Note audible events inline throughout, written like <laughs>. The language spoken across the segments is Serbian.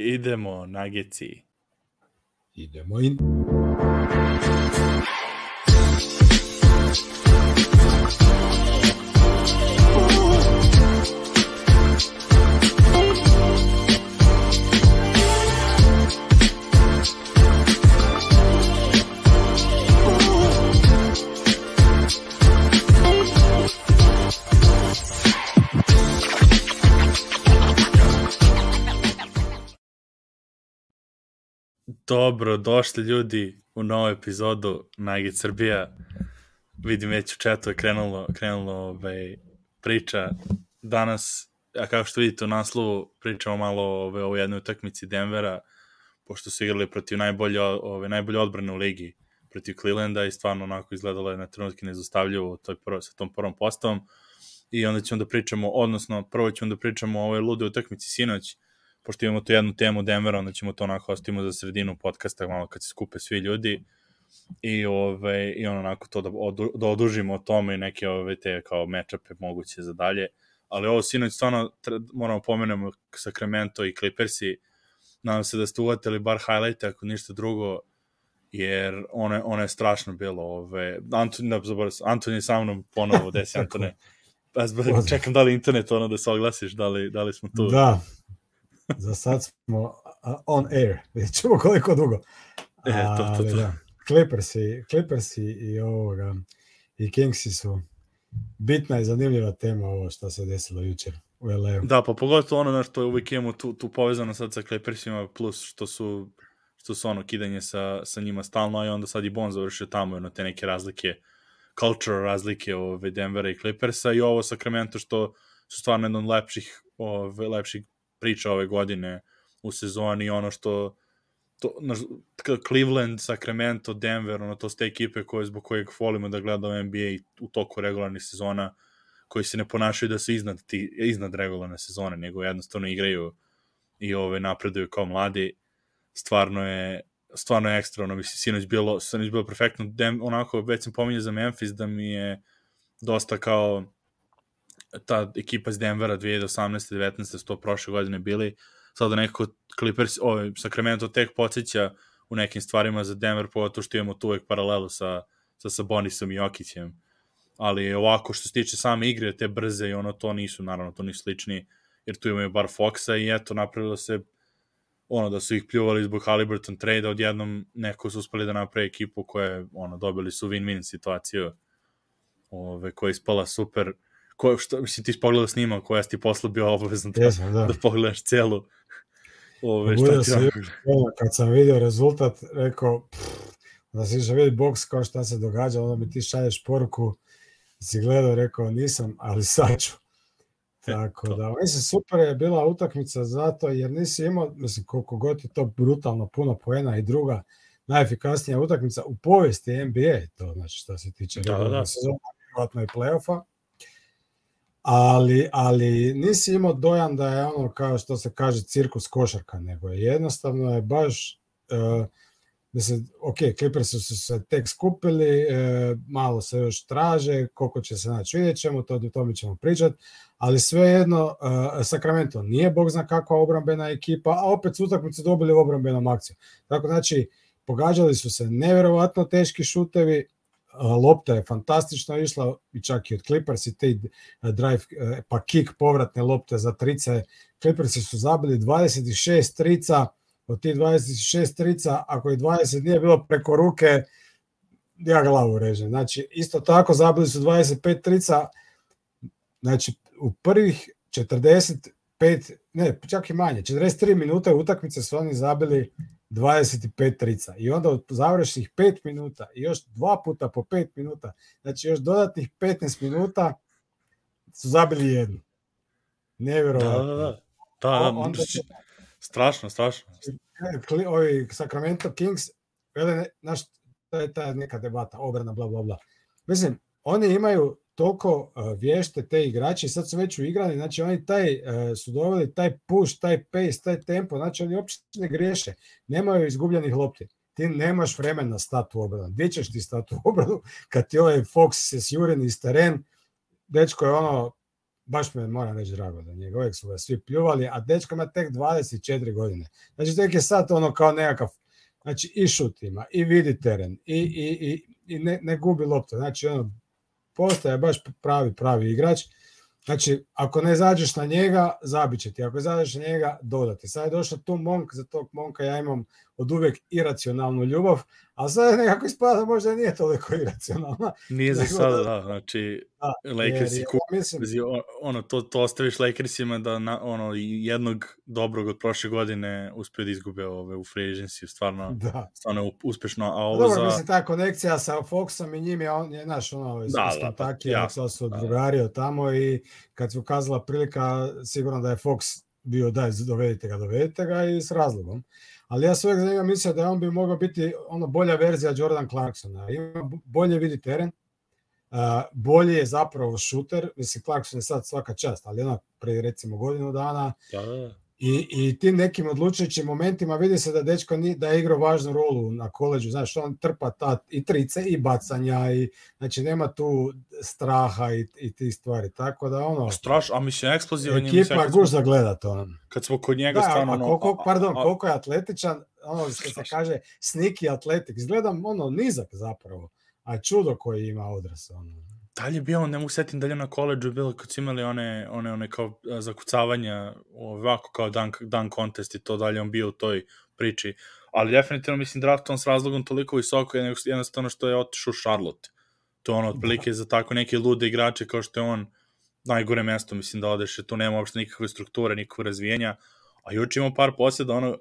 Idemo, nageci. Idemo in. Dobro, došli ljudi u novu epizodu Nagi Srbija. Vidim već u četu je krenulo, krenulo ovaj, priča. Danas, a kao što vidite u naslovu, pričamo malo ove, o jednoj utakmici Denvera, pošto su igrali protiv najbolje, ove, najbolje odbrane u ligi, protiv Clevelanda i stvarno onako izgledalo je na trenutke nezostavljivo toj prvo, sa tom prvom postavom. I onda ćemo da pričamo, odnosno prvo ćemo da pričamo o ovoj lude utakmici sinoć, pošto imamo tu jednu temu Denvera, onda ćemo to onako ostavimo za sredinu podcasta, malo kad se skupe svi ljudi i ove i on onako to da, odu, da odužimo o tome i neke ove te kao matchupe moguće za dalje. Ali ovo sinoć stvarno moramo pomenemo Sacramento i Clippersi. Nadam se da ste uvatili bar highlight ako ništa drugo jer ono, ono je strašno bilo. Ove, Anton, ne, zaboravim, Anton je sa mnom ponovo, desi <laughs> Antone. Pa, čekam da li internet ono da se oglasiš, da li, da li smo tu. Da, Za sad smo on air, vidjet ćemo koliko dugo. E, to, to, to. Da, Clippersi, Clippersi i ovoga i Kingsi su bitna i zanimljiva tema ovo što se desilo jučer u LA. Da, pa pogotovo ono na što uvijek imamo tu, tu povezano sad sa Clippersima, plus što su što su ono kidanje sa, sa njima stalno, i onda sad i Bon završio tamo ono, te neke razlike, cultural razlike ove Denvera i Clippersa i ovo Sacramento što su stvarno jedan od lepših, ove, lepših priča ove godine u sezoni, ono što to, naš, Cleveland, Sacramento, Denver, ono, to ste ekipe koje, zbog kojeg volimo da gledamo NBA u toku regularnih sezona, koji se ne ponašaju da su iznad, ti, iznad regularne sezone, nego jednostavno igraju i ove napreduju kao mladi. Stvarno je stvarno je ekstra, ono, mislim, sinoć bilo, sinoć bilo perfektno, Dem, onako, već sam pominjao za Memphis da mi je dosta kao ta ekipa iz Denvera 2018. 19. sto prošle godine bili, sada nekako Clippers, ovaj, Sacramento tek podsjeća u nekim stvarima za Denver, pogotovo što imamo tu uvek paralelu sa, sa Sabonisom i Jokićem. Ali ovako, što se tiče same igre, te brze i ono, to nisu, naravno, to nisu slični, jer tu imaju bar Foxa i eto, napravilo se ono, da su ih pljuvali zbog Halliburton trade, odjednom neko su uspeli da napravi ekipu koja je, ono, dobili su win-win situaciju, ove, koja je ispala super, ko, što, mislim, ti pogledao snima koja si ti posle bio obavezno da, Jesam, da. da pogledaš celu. Ove, šta ti se, <laughs> kad sam vidio rezultat, rekao, pff, da si išao vidi boks kao šta se događa, onda mi ti šalješ poruku, si gledao, rekao, nisam, ali sad ću. <laughs> E, Tako da, mislim, super je bila utakmica zato, jer nisi imao, mislim, koliko god je to brutalno puno poena i druga najefikasnija utakmica u povijesti NBA, to znači što se tiče da, da, da. sezona, vjerojatno i play-offa, ali, ali nisi imao dojam da je ono kao što se kaže cirkus košarka, nego je jednostavno je baš uh, da se, ok, Clippersi su se tek skupili, uh, malo se još traže, koliko će se naći, vidjet ćemo, to, to mi ćemo pričati, ali svejedno, uh, Sacramento nije bog zna kakva obrambena ekipa, a opet su utakmice dobili u obrambenom akciju. Tako znači, pogađali su se neverovatno teški šutevi, lopta je fantastično išla i čak i od Clippers i te drive pa kick povratne lopte za trice. Clippersi su zabili 26 trica. Od tih 26 trica ako je 20 nije bilo preko ruke ja glavu režem. Znači isto tako zabili su 25 trica. Znači u prvih 45 ne čak i manje 43 minuta utakmice su oni zabili 25 trica i onda od završnih 5 minuta i još dva puta po 5 minuta, znači još dodatnih 15 minuta su zabili jednu. Nevjerovatno. Da, da, da. da, da. Onda, strašno, strašno. Ovi Sacramento Kings, vele, znaš, to je ta neka debata, obrana, bla, bla, bla. Mislim, oni imaju toliko vješte te igrači, sad su već uigrani, znači oni taj, e, su doveli taj push, taj pace, taj tempo, znači oni uopšte ne griješe, nemaju izgubljenih lopti. Ti nemaš vremena stati u obranu. Gdje ćeš ti stati u obranu kad ti ovaj Fox se sjuri iz teren, dečko je ono, baš me moram reći drago da njega, uvijek su ga svi pljuvali, a dečko ima tek 24 godine. Znači tek je sad ono kao nekakav, znači i šut ima, i vidi teren, i, i, i, i ne, ne gubi loptu, znači ono, postaje baš pravi, pravi igrač. Znači, ako ne zađeš na njega, zabit će ti. Ako zađeš na njega, dodati. Sad je došao tu Monk, za tog Monka ja imam od uvek iracionalnu ljubav, a sad nekako ispada možda nije toliko iracionalna. Nije za sada, da, znači da, Lakersi kup, ja mislim... ono, to, to ostaviš Lakersima da na, ono, jednog dobrog od prošle godine uspio da izgube ove, u free agency, stvarno, da. stvarno uspešno. A ovo Dobro, za... mislim, ta konekcija sa Foxom i njim je, on je, znaš, ono, iz, da, iz Kentucky, da, ja, su drugario da. tamo i kad se ukazala prilika, sigurno da je Fox bio daj, dovedite ga, dovedite ga i s razlogom ali ja sve za njega mislio da on bi mogao biti ono bolja verzija Jordan Clarksona. Ima bolje vidi teren, uh, bolje je zapravo šuter, mislim Clarkson je sad svaka čast, ali ono pre recimo godinu dana da, da. I, I tim nekim odlučujućim momentima vidi se da dečko ni, da je igrao važnu rolu na koleđu, znaš, on trpa ta i trice i bacanja i znači nema tu straha i, i ti stvari, tako da ono... Straš, a mislim eksplozivan je... Ekipa je guž za gledat ono. Kad smo kod njega da, stvarno... A koliko, pardon, a, a, koliko je atletičan, ono što se kaže sneaky atletik, izgledam ono nizak zapravo, a čudo koji ima odras, ono da li je bio, ne mogu setim da li je na koleđu bilo kad su imali one, one, one kao zakucavanja ovako kao dan, dan contest i to da li on bio u toj priči. Ali definitivno mislim draft on s razlogom toliko visoko je jednostavno što je otišao Charlotte. To je ono otprilike da. za tako neke lude igrače kao što je on najgore mesto mislim da odeš, tu nema uopšte nikakve strukture, nikakve razvijenja. A juče imao par posljeda, ono,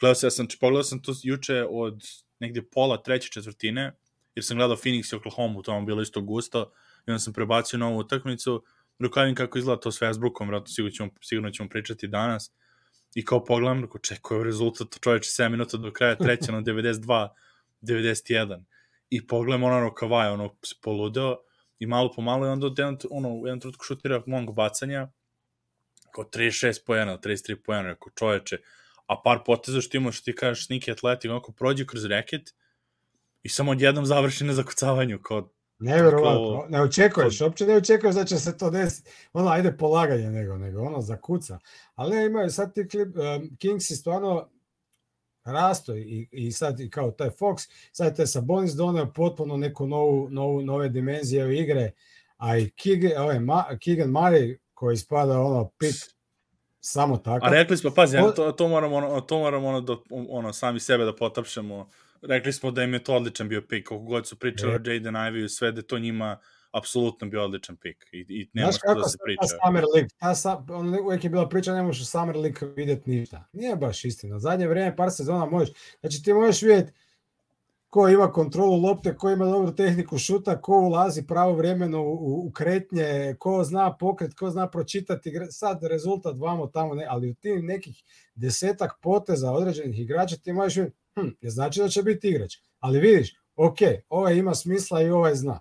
gledao se, ja sam, pogledao sam to juče od negde pola treće četvrtine, jer sam gledao Phoenix i Oklahoma, to vam bilo isto gusto, i onda sam prebacio na ovu utakmicu, rukavim kako izgleda to s Facebookom, vratno sigurno ćemo, sigurno ćemo pričati danas, i kao pogledam, rekao, čekao rezultat, čoveče 7 minuta do kraja treća, ono <laughs> 92, 91, i pogledam ono Kavaj, ono se poludeo, i malo po malo, i onda jedan, ono, u jednom trenutku šutira mong bacanja, kao 36 pojena, 33 pojena, rekao, čoveče, a par poteza što imaš, ti kažeš, sniki atletik, onako prođe kroz reket, i samo odjednom završi na zakucavanju, kao Nevjerovatno, ne očekuješ, uopće ne očekuješ da će se to desiti, ono, ajde polaganje nego, nego ono, zakuca. Ali ne, imaju sad ti klip, um, Kingsi stvarno rasto i, i sad i kao taj Fox, sad je Sabonis doneo potpuno neku novu, novu, nove dimenzije u igre, a i Keegan, ovaj, Ma, Keegan Murray koji spada ono pit samo tako. A rekli smo, pazi, to, to moramo, ono, to moramo ono, da, ono, sami sebe da potapšemo, rekli smo da im je to odličan bio pik, koliko god su pričali o Jaden Ivey sve, da to njima apsolutno bio odličan pik i, i nema što da se priča. Znaš Summer League, ta, sa, on, uvijek je bila priča, ne možeš Summer League vidjeti ništa. Nije baš istina. Zadnje vrijeme, par sezona možeš. Znači ti možeš vidjeti ko ima kontrolu lopte, ko ima dobru tehniku šuta, ko ulazi pravo vremeno u, u kretnje, ko zna pokret, ko zna pročitati, sad rezultat vamo tamo, ne, ali u tim nekih desetak poteza određenih igrača ti možeš vidjeti hm, ne znači da će biti igrač, ali vidiš, ok, ovaj ima smisla i ovaj zna.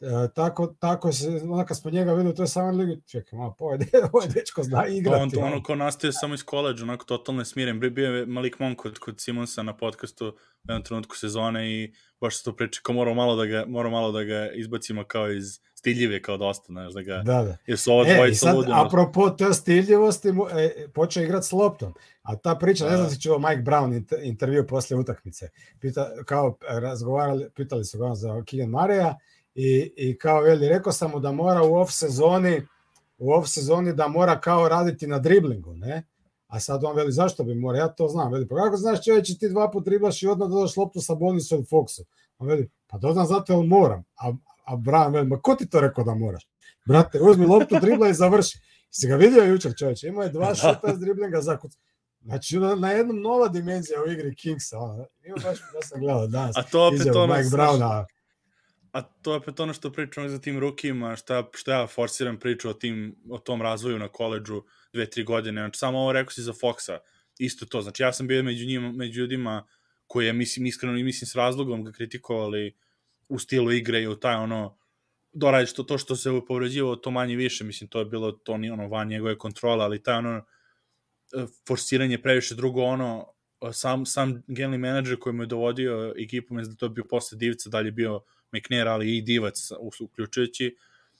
E, tako, tako se, onda kad smo njega videli, to je samo ligi, čekaj, malo, ovaj, <laughs> ovaj dečko zna igrati. To on, ono ko nastaje samo iz koleđa, onako totalno smiren. Bio je Malik Monk kod, kod Simonsa na podcastu u jednom trenutku sezone i baš se to priča, kao morao malo da ga, morao malo da ga izbacimo kao iz stidljive kao dosta, znaš, da ga, da, da. jer su ovo dvojica e, ludi. Apropo te stidljivosti, e, počeo igrati s loptom, a ta priča, da. ne znam si čuo Mike Brown intervju posle utakmice, Pita, kao razgovarali, pitali su ga za Keegan Mareja, i, i kao veli, rekao sam mu da mora u off sezoni u off sezoni da mora kao raditi na driblingu, ne? A sad on veli, zašto bi mora? Ja to znam. Veli, pa kako znaš čovječe, ti dva put driblaš i odmah dodaš loptu sa Bonisom i Foxom. On veli, pa dodam zato jer moram. A, a veli, ma ko ti to rekao da moraš? Brate, uzmi loptu, dribla i završi. Si ga vidio jučer čovječe, imao je dva <laughs> šuta iz driblinga za kuc. Znači, na, jednom nova dimenzija u igri Kingsa. Ono. Ima baš, da sam gledao danas. A to opet ono, Mike Browna. A to je opet ono što pričam za tim rukima, šta, šta ja forsiram priču o, tim, o tom razvoju na koleđu dve, tri godine. Znači, samo ovo rekao si za Foxa, isto to. Znači, ja sam bio među njima, među ljudima koji je, mislim, iskreno i mislim s razlogom ga kritikovali u stilu igre i u taj ono, doradiš to, to što se povređivao, to manje više, mislim, to je bilo to ni ono van njegove kontrole, ali taj ono forsiranje previše drugo ono, sam, sam generalni menadžer koji mu je dovodio ekipu, mislim da to je bio posle Divca, dalje bio McNair, ali i Divac uključujući,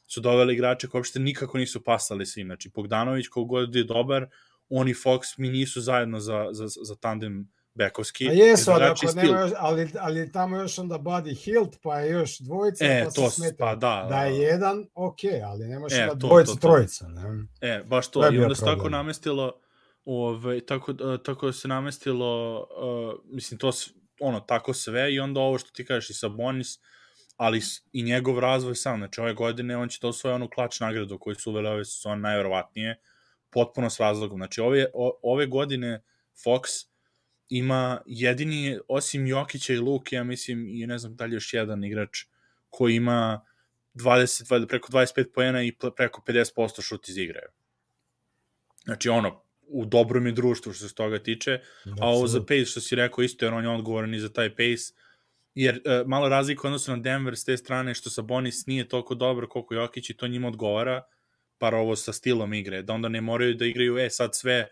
su doveli igrače koji uopšte nikako nisu pasali sa im. Znači, Bogdanović, kogod je dobar, oni Fox mi nisu zajedno za, za, za tandem bekovski. A jesu, ali, ako nema ali, ali tamo još onda Buddy Hilt, pa je još dvojica, e, pa to, se smeta. Pa, da, da je jedan, ok, ali ne može e, da to, dvojica, to, to. trojica. Ne? E, baš to. to I onda se tako namestilo, ove, tako, tako se namestilo, uh, mislim, to ono, tako sve i onda ovo što ti kažeš i Sabonis, ali i njegov razvoj sam, znači ove godine on će to svoje onu klač nagradu koju su uveli ove sezone najverovatnije, potpuno s razlogom. Znači ove, o, ove godine Fox ima jedini, osim Jokića i Luke, ja mislim, i ne znam da li još jedan igrač koji ima 20, 20 preko 25 poena i preko 50% šut iz igre. Znači ono, u dobrom je društvu što se toga tiče, a ovo za pace što si rekao isto, jer on je odgovoran i za taj pace, jer uh, malo razlika odnosno na Denver s te strane što Sabonis nije toliko dobro koliko Jokić i to njima odgovara, par ovo sa stilom igre, da onda ne moraju da igraju, e sad sve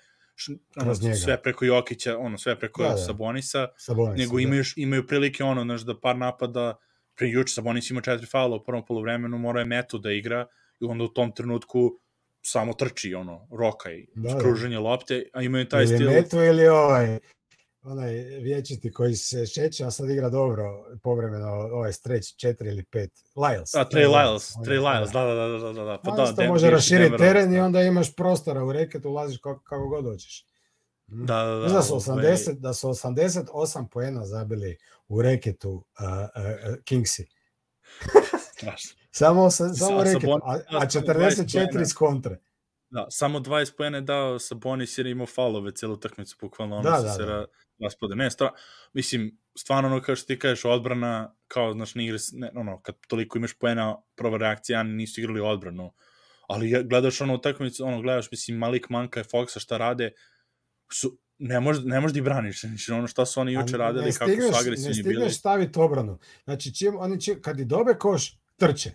ono, sve preko Jokića, ono sve preko da, da. Sabonisa, Sabonis, nego imaju, da. imaju prilike ono, znaš, da par napada pre juče Sabonis ima četiri faula u prvom polovremenu, mora je metu da igra i onda u tom trenutku samo trči, ono, rokaj, da, skruženje da. lopte, a imaju taj ili stil... Ili metu ili ovaj, onaj vječiti koji se šeće, a sad igra dobro povremeno ovaj streć 4 ili 5. Lyles. A, Trey Lyles, Trey Lyles, da, da, da, da, da, da. Pa da, da, može raširiti teren i onda imaš prostora u reket, ulaziš kako, kako god hoćeš. Da, da, da. Da su, 80, da su 88 poena zabili u reketu uh, uh, Kingsi. <laughs> samo, sa, samo reket, a, a 44 iz kontre. Da, samo 20 poena je dao Sabonis jer je imao falove celu utakmicu, bukvalno ono da, se da, raspode. Ne, stva, mislim, stvarno ono kao što ti kažeš, odbrana, kao, znaš, ne igre, ne, ono, kad toliko imaš poena, prva reakcija, nisu igrali odbranu. Ali gledaš ono utakmicu, ono, gledaš, mislim, Malik Manka i Foxa šta rade, su, ne možeš ne možeš da braniš znači ono šta su oni juče radili stigneš, kako su agresivni bili ne stigneš staviti obranu znači čim oni čim, kad i dobe koš trče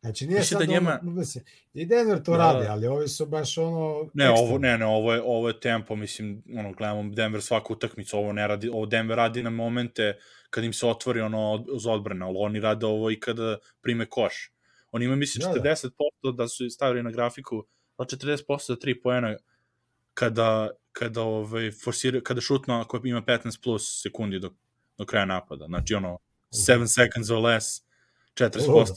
Znači nije Mislim sad da njema... ono, mislim, i Denver to da, radi, ali ovi su baš ono... Ne, ovo, ne, ne, ovo je, ovo je tempo, mislim, ono, gledamo Denver svaku utakmicu, ovo ne radi, ovo Denver radi na momente kad im se otvori ono za odbrana, ali oni rade ovo i kada prime koš. Oni imaju, mislim, 40% da, da su stavili na grafiku, da 40% za 3 poena kada, kada, ovaj, forsira, kada šutno ako ima 15 plus sekundi do, do kraja napada. Znači, ono, 7 seconds or less, 40%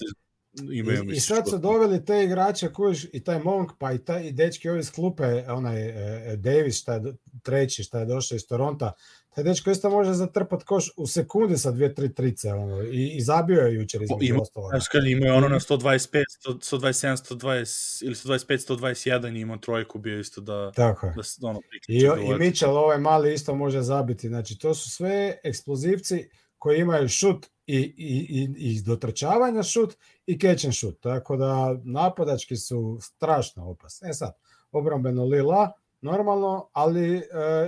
imaju I, I sad su doveli te igrače kojiš, i taj Monk, pa i, taj, i dečki ovi iz klupe, onaj e, Davis, šta je treći, šta je došao iz Toronta, taj dečko isto može zatrpat koš u sekundi sa dvije, tri trice, ono, i, i zabio je jučer između ima, ostalo. Znaš, imaju ono na 125, 127, 120, ili 125, 121 ima trojku bio isto da... Tako je. Da, ono, I, i Mitchell, ovaj mali isto može zabiti, znači to su sve eksplozivci koji imaju šut i, i, i, i dotrčavanja šut i catch and shoot. Tako da napadački su strašno opasni. E sad, obrambeno Lila, normalno, ali e,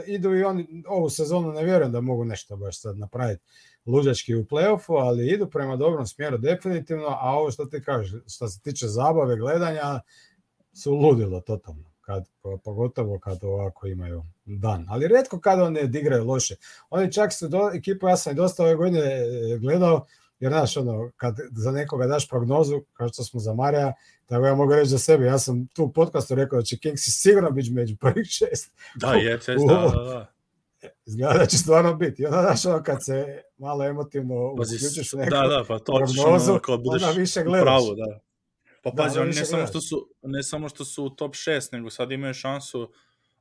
idu i oni, ovu sezonu ne vjerujem da mogu nešto baš sad napraviti luđački u playoffu, ali idu prema dobrom smjeru definitivno, a ovo što ti kažeš, što se tiče zabave, gledanja, su ludilo totalno, kad, pogotovo kad ovako imaju dan. Ali redko kada oni odigraju loše. Oni čak su do, ekipu, ja sam i dosta ove godine e, gledao, jer znaš, ono, kad za nekoga daš prognozu, kao što smo za Marija, tako ja mogu reći za sebe, ja sam tu u podcastu rekao da će Kingsi sigurno biti među prvih šest. Da, je, šest, da, da, da. Izgleda da će stvarno biti. I onda, znaš, ono, kad se malo emotivno uključiš u neku da, da, pa to prognozu, ono, kao budeš onda više gledaš. Pravo, da. Pa pazi, da, oni ne samo, što su, ne samo što su u top 6, nego sad imaju šansu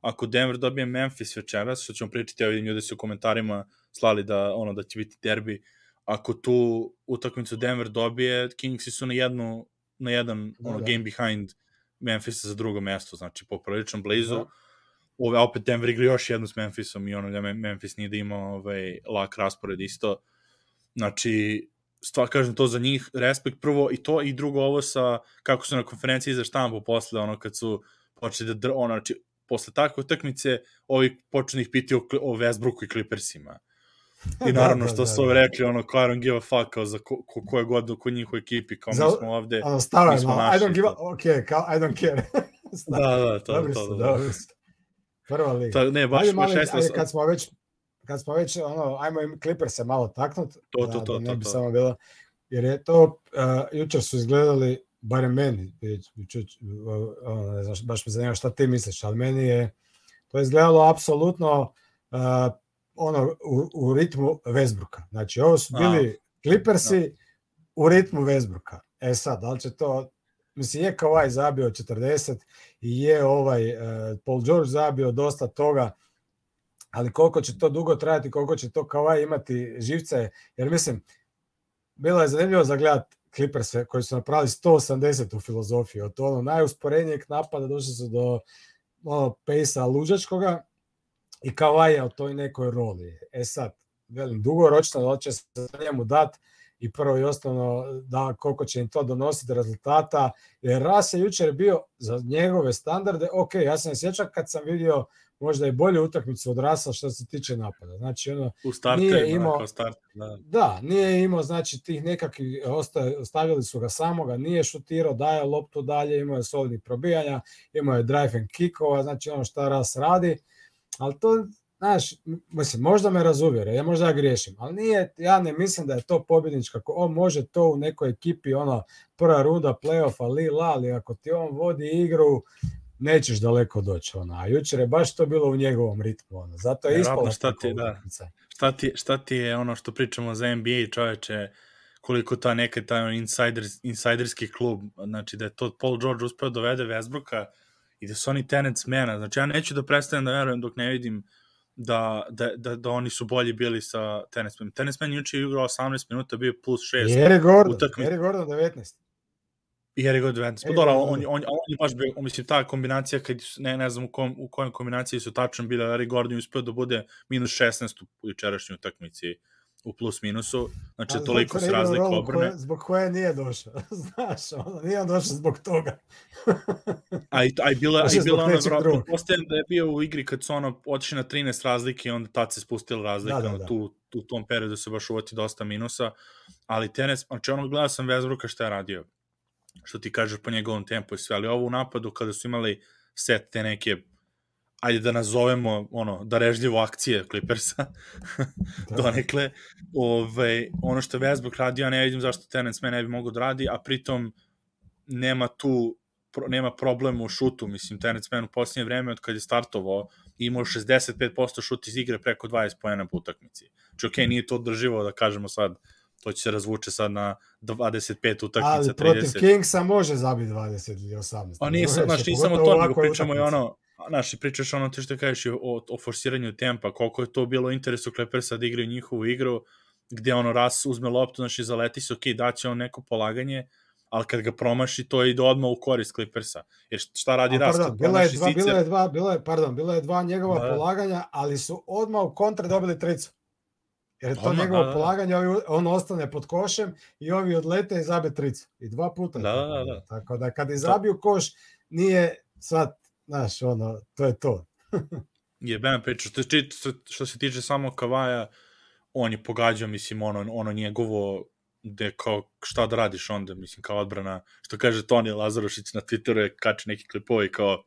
ako Denver dobije Memphis večeras, što ćemo pričati, ja vidim ljudi su u komentarima slali da, ono, da će biti derbi, ako tu utakmicu Denver dobije, Kingsi su na jednu na jedan da, ono, da. game behind Memphis za drugo mesto, znači poprilično blizu. Da. Ove, opet Denver igra još jednu s Memphisom i ono da Memphis nije da ima ovaj, lak raspored isto. Znači, stvar kažem to za njih, respekt prvo i to i drugo ovo sa kako su na konferenciji za štampu posle ono kad su počeli da ono, znači posle takve utakmice ovi počnu ih piti o, o Westbrooku i Clippersima. I <laughs> da, naravno što da, da, su da. rekli ono kao I don't give a fuck kao za ko, ko, koje god u njihove ekipi kao za, mi smo ovde ono, stavaj, mi smo naši. I don't give a, ok, kao I don't care. <laughs> da, da, to, dobri to, to, da. Prva liga. Ta, ne, baš, ajde, baš ajde, ajde, kad smo već kad smo već ono ajmo im Clippers se malo taknut to, to, da, to, da ne to, bi to. samo bilo jer je to uh, jučer su izgledali barem meni, ono, ne znam, baš me zanima šta ti misliš, ali meni je to izgledalo apsolutno uh, ono u, u ritmu Vesbruka. Znači, ovo su bili A, Clippersi da. u ritmu Vesbruka. E sad, da li će to mislim je ovaj zabio 40 i je ovaj uh, Paul George zabio dosta toga, ali koliko će to dugo trajati, koliko će to Kawhi imati živce, jer mislim, bilo je zanimljivo za gledat Clippers koji su napravili 180 u filozofiji, od ono najusporenijeg napada došli su do ono, pejsa luđačkoga i Kawhi u toj nekoj roli. E sad, velim, dugoročno da će se njemu dati i prvo i osnovno da koliko će im to donositi rezultata, jer Ras je jučer bio za njegove standarde, ok, ja sam sjećam kad sam vidio možda i bolju utakmicu od Rasa što se tiče napada. Znači ono u startu nije imao start, da. da, nije imao znači tih nekakvih ostavili su ga samoga, nije šutirao, daje loptu dalje, imao je solidnih probijanja, imao je drive and kickova, znači ono šta Ras radi. Ali to znaš, mislim, možda me razuvjere, ja možda ja griješim, ali nije, ja ne mislim da je to pobjednička, on može to u nekoj ekipi, ono, prva runda playoffa, li, la, ali ako ti on vodi igru, nećeš daleko doći, ona. A jučer je baš to bilo u njegovom ritmu, ono. Zato je ispala šta ti, da. Šta ti, šta ti je ono što pričamo za NBA, čoveče, koliko ta neka taj insider, insajderski klub, znači da je to Paul George uspeo da dovede Westbrooka i da su oni tenants mena, znači ja neću da prestanem da verujem dok ne vidim da, da, da, da oni su bolji bili sa tenismenom. Tenismen juče igrao 18 minuta, bio plus 6. Jere Gordon, utakmi. Jere Gordon 19. Jere Gordon 19. Pa dobro, on, on, on, on je baš bio, mislim, ta kombinacija, kad, ne, ne znam u, kom, u kojem kombinaciji su tačno bile, Jere Gordon uspio da bude minus 16 u jučerašnjoj utakmici. U plus minusu, znači A, toliko se razlika obrne. Koje, zbog koje nije došao, <laughs> znaš, ono, nije on došao zbog toga. a i, a i bila, a i bila ono, vratno, postajem da je bio u igri kad su ono otišli na 13 razlike i onda tad se spustila razlika, da, da, da. Tu, tu, u tom periodu se baš uvoti dosta minusa, ali tenis, znači ono gledao sam Vezbruka šta je radio, što ti kažeš po njegovom tempu i sve, ali ovo u napadu kada su imali set te neke ajde da nazovemo ono, da režljivo akcije Clippersa <laughs> da. donekle. Ove, ono što Westbrook radi, ja ne vidim zašto Terence me ne bi mogo da radi, a pritom nema tu pro, nema problem u šutu, mislim, Terence Mann u posljednje vreme od kad je startovao imao 65% šut iz igre preko 20 pojena po utakmici. Znači, okej, okay, nije to održivo da kažemo sad, to će se razvuče sad na 25 utakmica, Ali 30. protiv Kingsa može zabiti 20 ili 18. A nije, znaš, nije samo to, nego pričamo i ono, znaš, pričaš ono ti što kažeš o, o forsiranju tempa, koliko je to bilo interesu Clippersa da igraju njihovu igru, gde ono raz uzme loptu, znači zaleti se, ok, daće on neko polaganje, ali kad ga promaši, to ide odmah u korist Clippersa. Jer šta radi Ras? Pardon, bila je dva, bila je dva, bila je, pardon, bila je dva njegova da. polaganja, ali su odmah u kontra dobili tricu. Jer je to odmah, njegovo da, da, da. polaganje, on ostane pod košem i ovi odlete i zabe tricu. I dva puta. Da, da, da. Tako da kad izabiju koš, nije sad Znaš, ono, to je to. <laughs> je Bena priča, što, što, što se tiče samo Kavaja, on je pogađao, mislim, ono, ono njegovo gde kao šta da radiš onda, mislim, kao odbrana, što kaže Toni Lazarošić na Twitteru je kače neki klipovi kao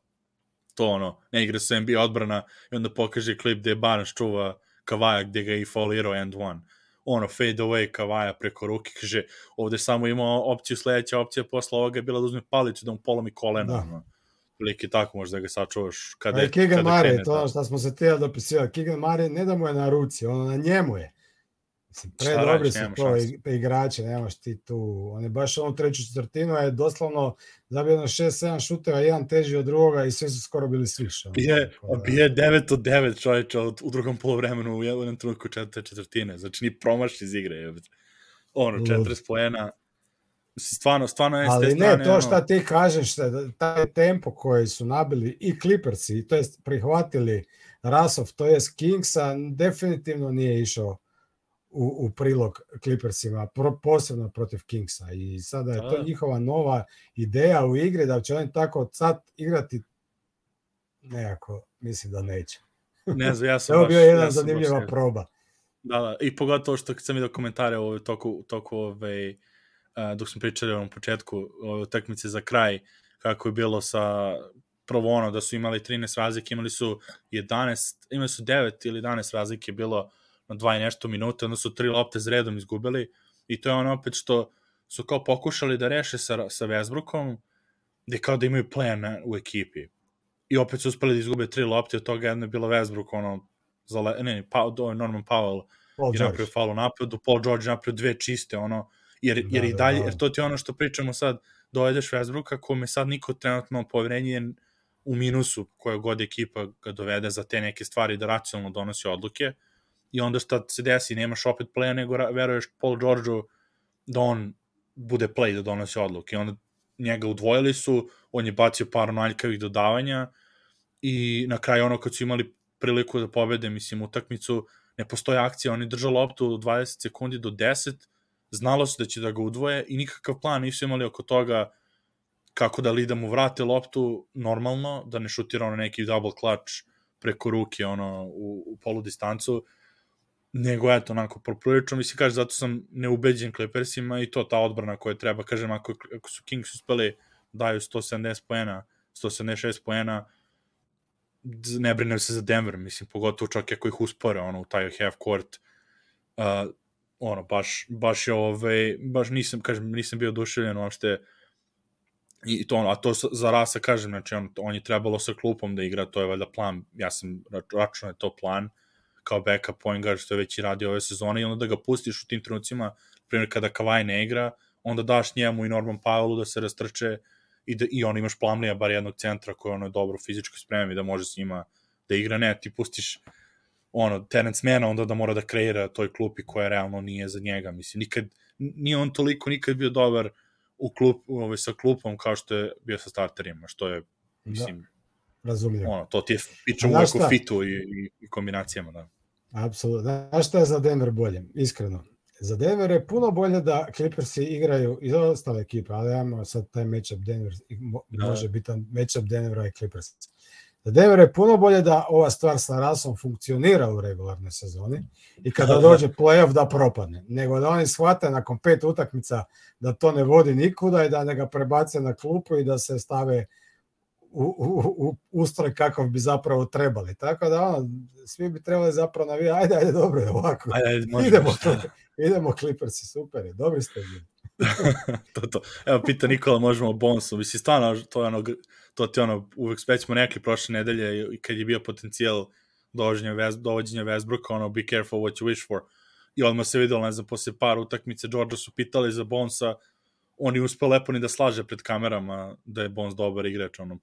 to ono, ne igra se NBA odbrana i onda pokaže klip gde je Barnes čuva Kavaja gde ga je i folirao end one ono, fade away Kavaja preko ruke, kaže, ovde samo imao opciju, sledeća opcija posle ovoga je bila da uzme palicu da mu polomi kolena, da. ono prilike tako možda da ga sačuvaš kada, je, kada Mare, to ono što smo se tijeli dopisivali, Kegan Mare ne da mu je na ruci, ono na njemu je. Mislim, pre Šta dobri su to igrače, nemaš ti tu. On je baš onu treću četvrtinu je doslovno zabio na 6-7 šuteva, jedan teži od drugoga i sve su skoro bili sviš. Bije, da... bije 9 od 9 čovječa u drugom polovremenu u jednom trenutku četvrte četvrtine. Znači ni promaš iz igre. Ono, 40 poena, stvarno, stvarno je Ali ne, to šta ti kažeš, taj tempo koji su nabili i Clippersi, to jest prihvatili Rasov, to jest Kingsa, definitivno nije išao u, u prilog Clippersima, pro, posebno protiv Kingsa. I sada je to da. njihova nova ideja u igri, da će oni tako sad igrati nekako, mislim da neće. Ne znam, ja <laughs> sam Ovo bio jedan ja zanimljiva baš, proba. Da, da, i pogotovo što sam vidio komentare u toku, toku ove, dok smo pričali na početku ove utakmice za kraj, kako je bilo sa prvo ono da su imali 13 razlike, imali su 11, imali su 9 ili 11 razlike bilo na 2 i nešto minuta, onda su tri lopte z redom izgubili i to je ono opet što su kao pokušali da reše sa, sa Westbrookom, gde kao da imaju plan u ekipi. I opet su uspeli da izgube tri lopte, od toga jedna je bila Westbrook, ono, za le, ne, pa, do, Norman Powell Paul je napravio faul u napadu, Paul George napravio dve čiste, ono, jer, jer da, i da, dalje, da, da. jer to ti je ono što pričamo sad, dovedeš Westbrooka, kome sad niko trenutno poverenje je u minusu koja god ekipa ga dovede za te neke stvari da racionalno donosi odluke i onda šta se desi, nemaš opet playa, nego veruješ Paul Georgeu da on bude play da donosi odluke. I onda njega udvojili su, on je bacio par naljkavih dodavanja i na kraju ono kad su imali priliku da pobede, mislim, utakmicu, ne postoje akcija, oni drža loptu 20 sekundi do 10, znalo se da će da ga udvoje i nikakav plan nisu imali oko toga kako da li da mu vrate loptu normalno, da ne šutira ono neki double clutch preko ruke ono, u, u polu distancu, nego eto, onako, poprilično, mislim, kaže, zato sam neubeđen Clippersima i to ta odbrana koja treba, kažem, ako, ako su Kings uspeli daju 170 poena, 176 poena, ne brinem se za Denver, mislim, pogotovo čak ako ih uspore, ono, u taj half court, uh, ono, baš, baš je, ove, baš nisam, kažem, nisam bio oduševljen uopšte, i to, a to za Rasa, kažem, znači, on, on je trebalo sa klupom da igra, to je valjda plan, ja sam računao je to plan, kao backup point guard, što je već i radio ove sezone, i onda da ga pustiš u tim trenucima, primjer kada Kavaj ne igra, onda daš njemu i Norman Powellu da se rastrče i, da, i on imaš Plamlija, bar jednog centra koji ono je dobro fizičko spremio i da može s njima da igra, ne, ti pustiš ono, Terence Mana onda da mora da kreira toj klupi koja realno nije za njega, mislim, nikad, nije on toliko nikad bio dobar u klup, ovaj, sa klupom kao što je bio sa starterima, što je, da, mislim, da, razumijem. Ono, to ti je, pričamo uvek fitu i, i, i kombinacijama, da. Apsolutno. Znaš šta je za Denver bolje? Iskreno. Za Denver je puno bolje da Clippersi igraju i ostale ekipe, ali imamo sad taj matchup Denver, da. može biti matchup Denvera i Clippers. Za Denver je puno bolje da ova stvar sa Rasom funkcionira u regularnoj sezoni i kada da, da. dođe playoff da propadne, nego da oni shvate nakon pet utakmica da to ne vodi nikuda i da ne ga prebace na klupu i da se stave u, u, u ustroj kakav bi zapravo trebali. Tako da ono, svi bi trebali zapravo navijati, ajde, ajde, dobro je ovako. Ajde, ajde, možemo, idemo, to, idemo Clippersi, super je, dobri ste bili. <laughs> to, to. Evo, pita Nikola, možemo o bonusu. Mislim, stvarno, to je ono, to ti ono, uvek već smo rekli prošle nedelje, i kad je bio potencijal dovođenja, West, dovođenja Westbrooka, ono, be careful what you wish for. I odmah se videlo, ne znam, posle par utakmice, Georgia su pitali za Bonsa, on je uspeo lepo ni da slaže pred kamerama da je Bones dobar igrač, ono,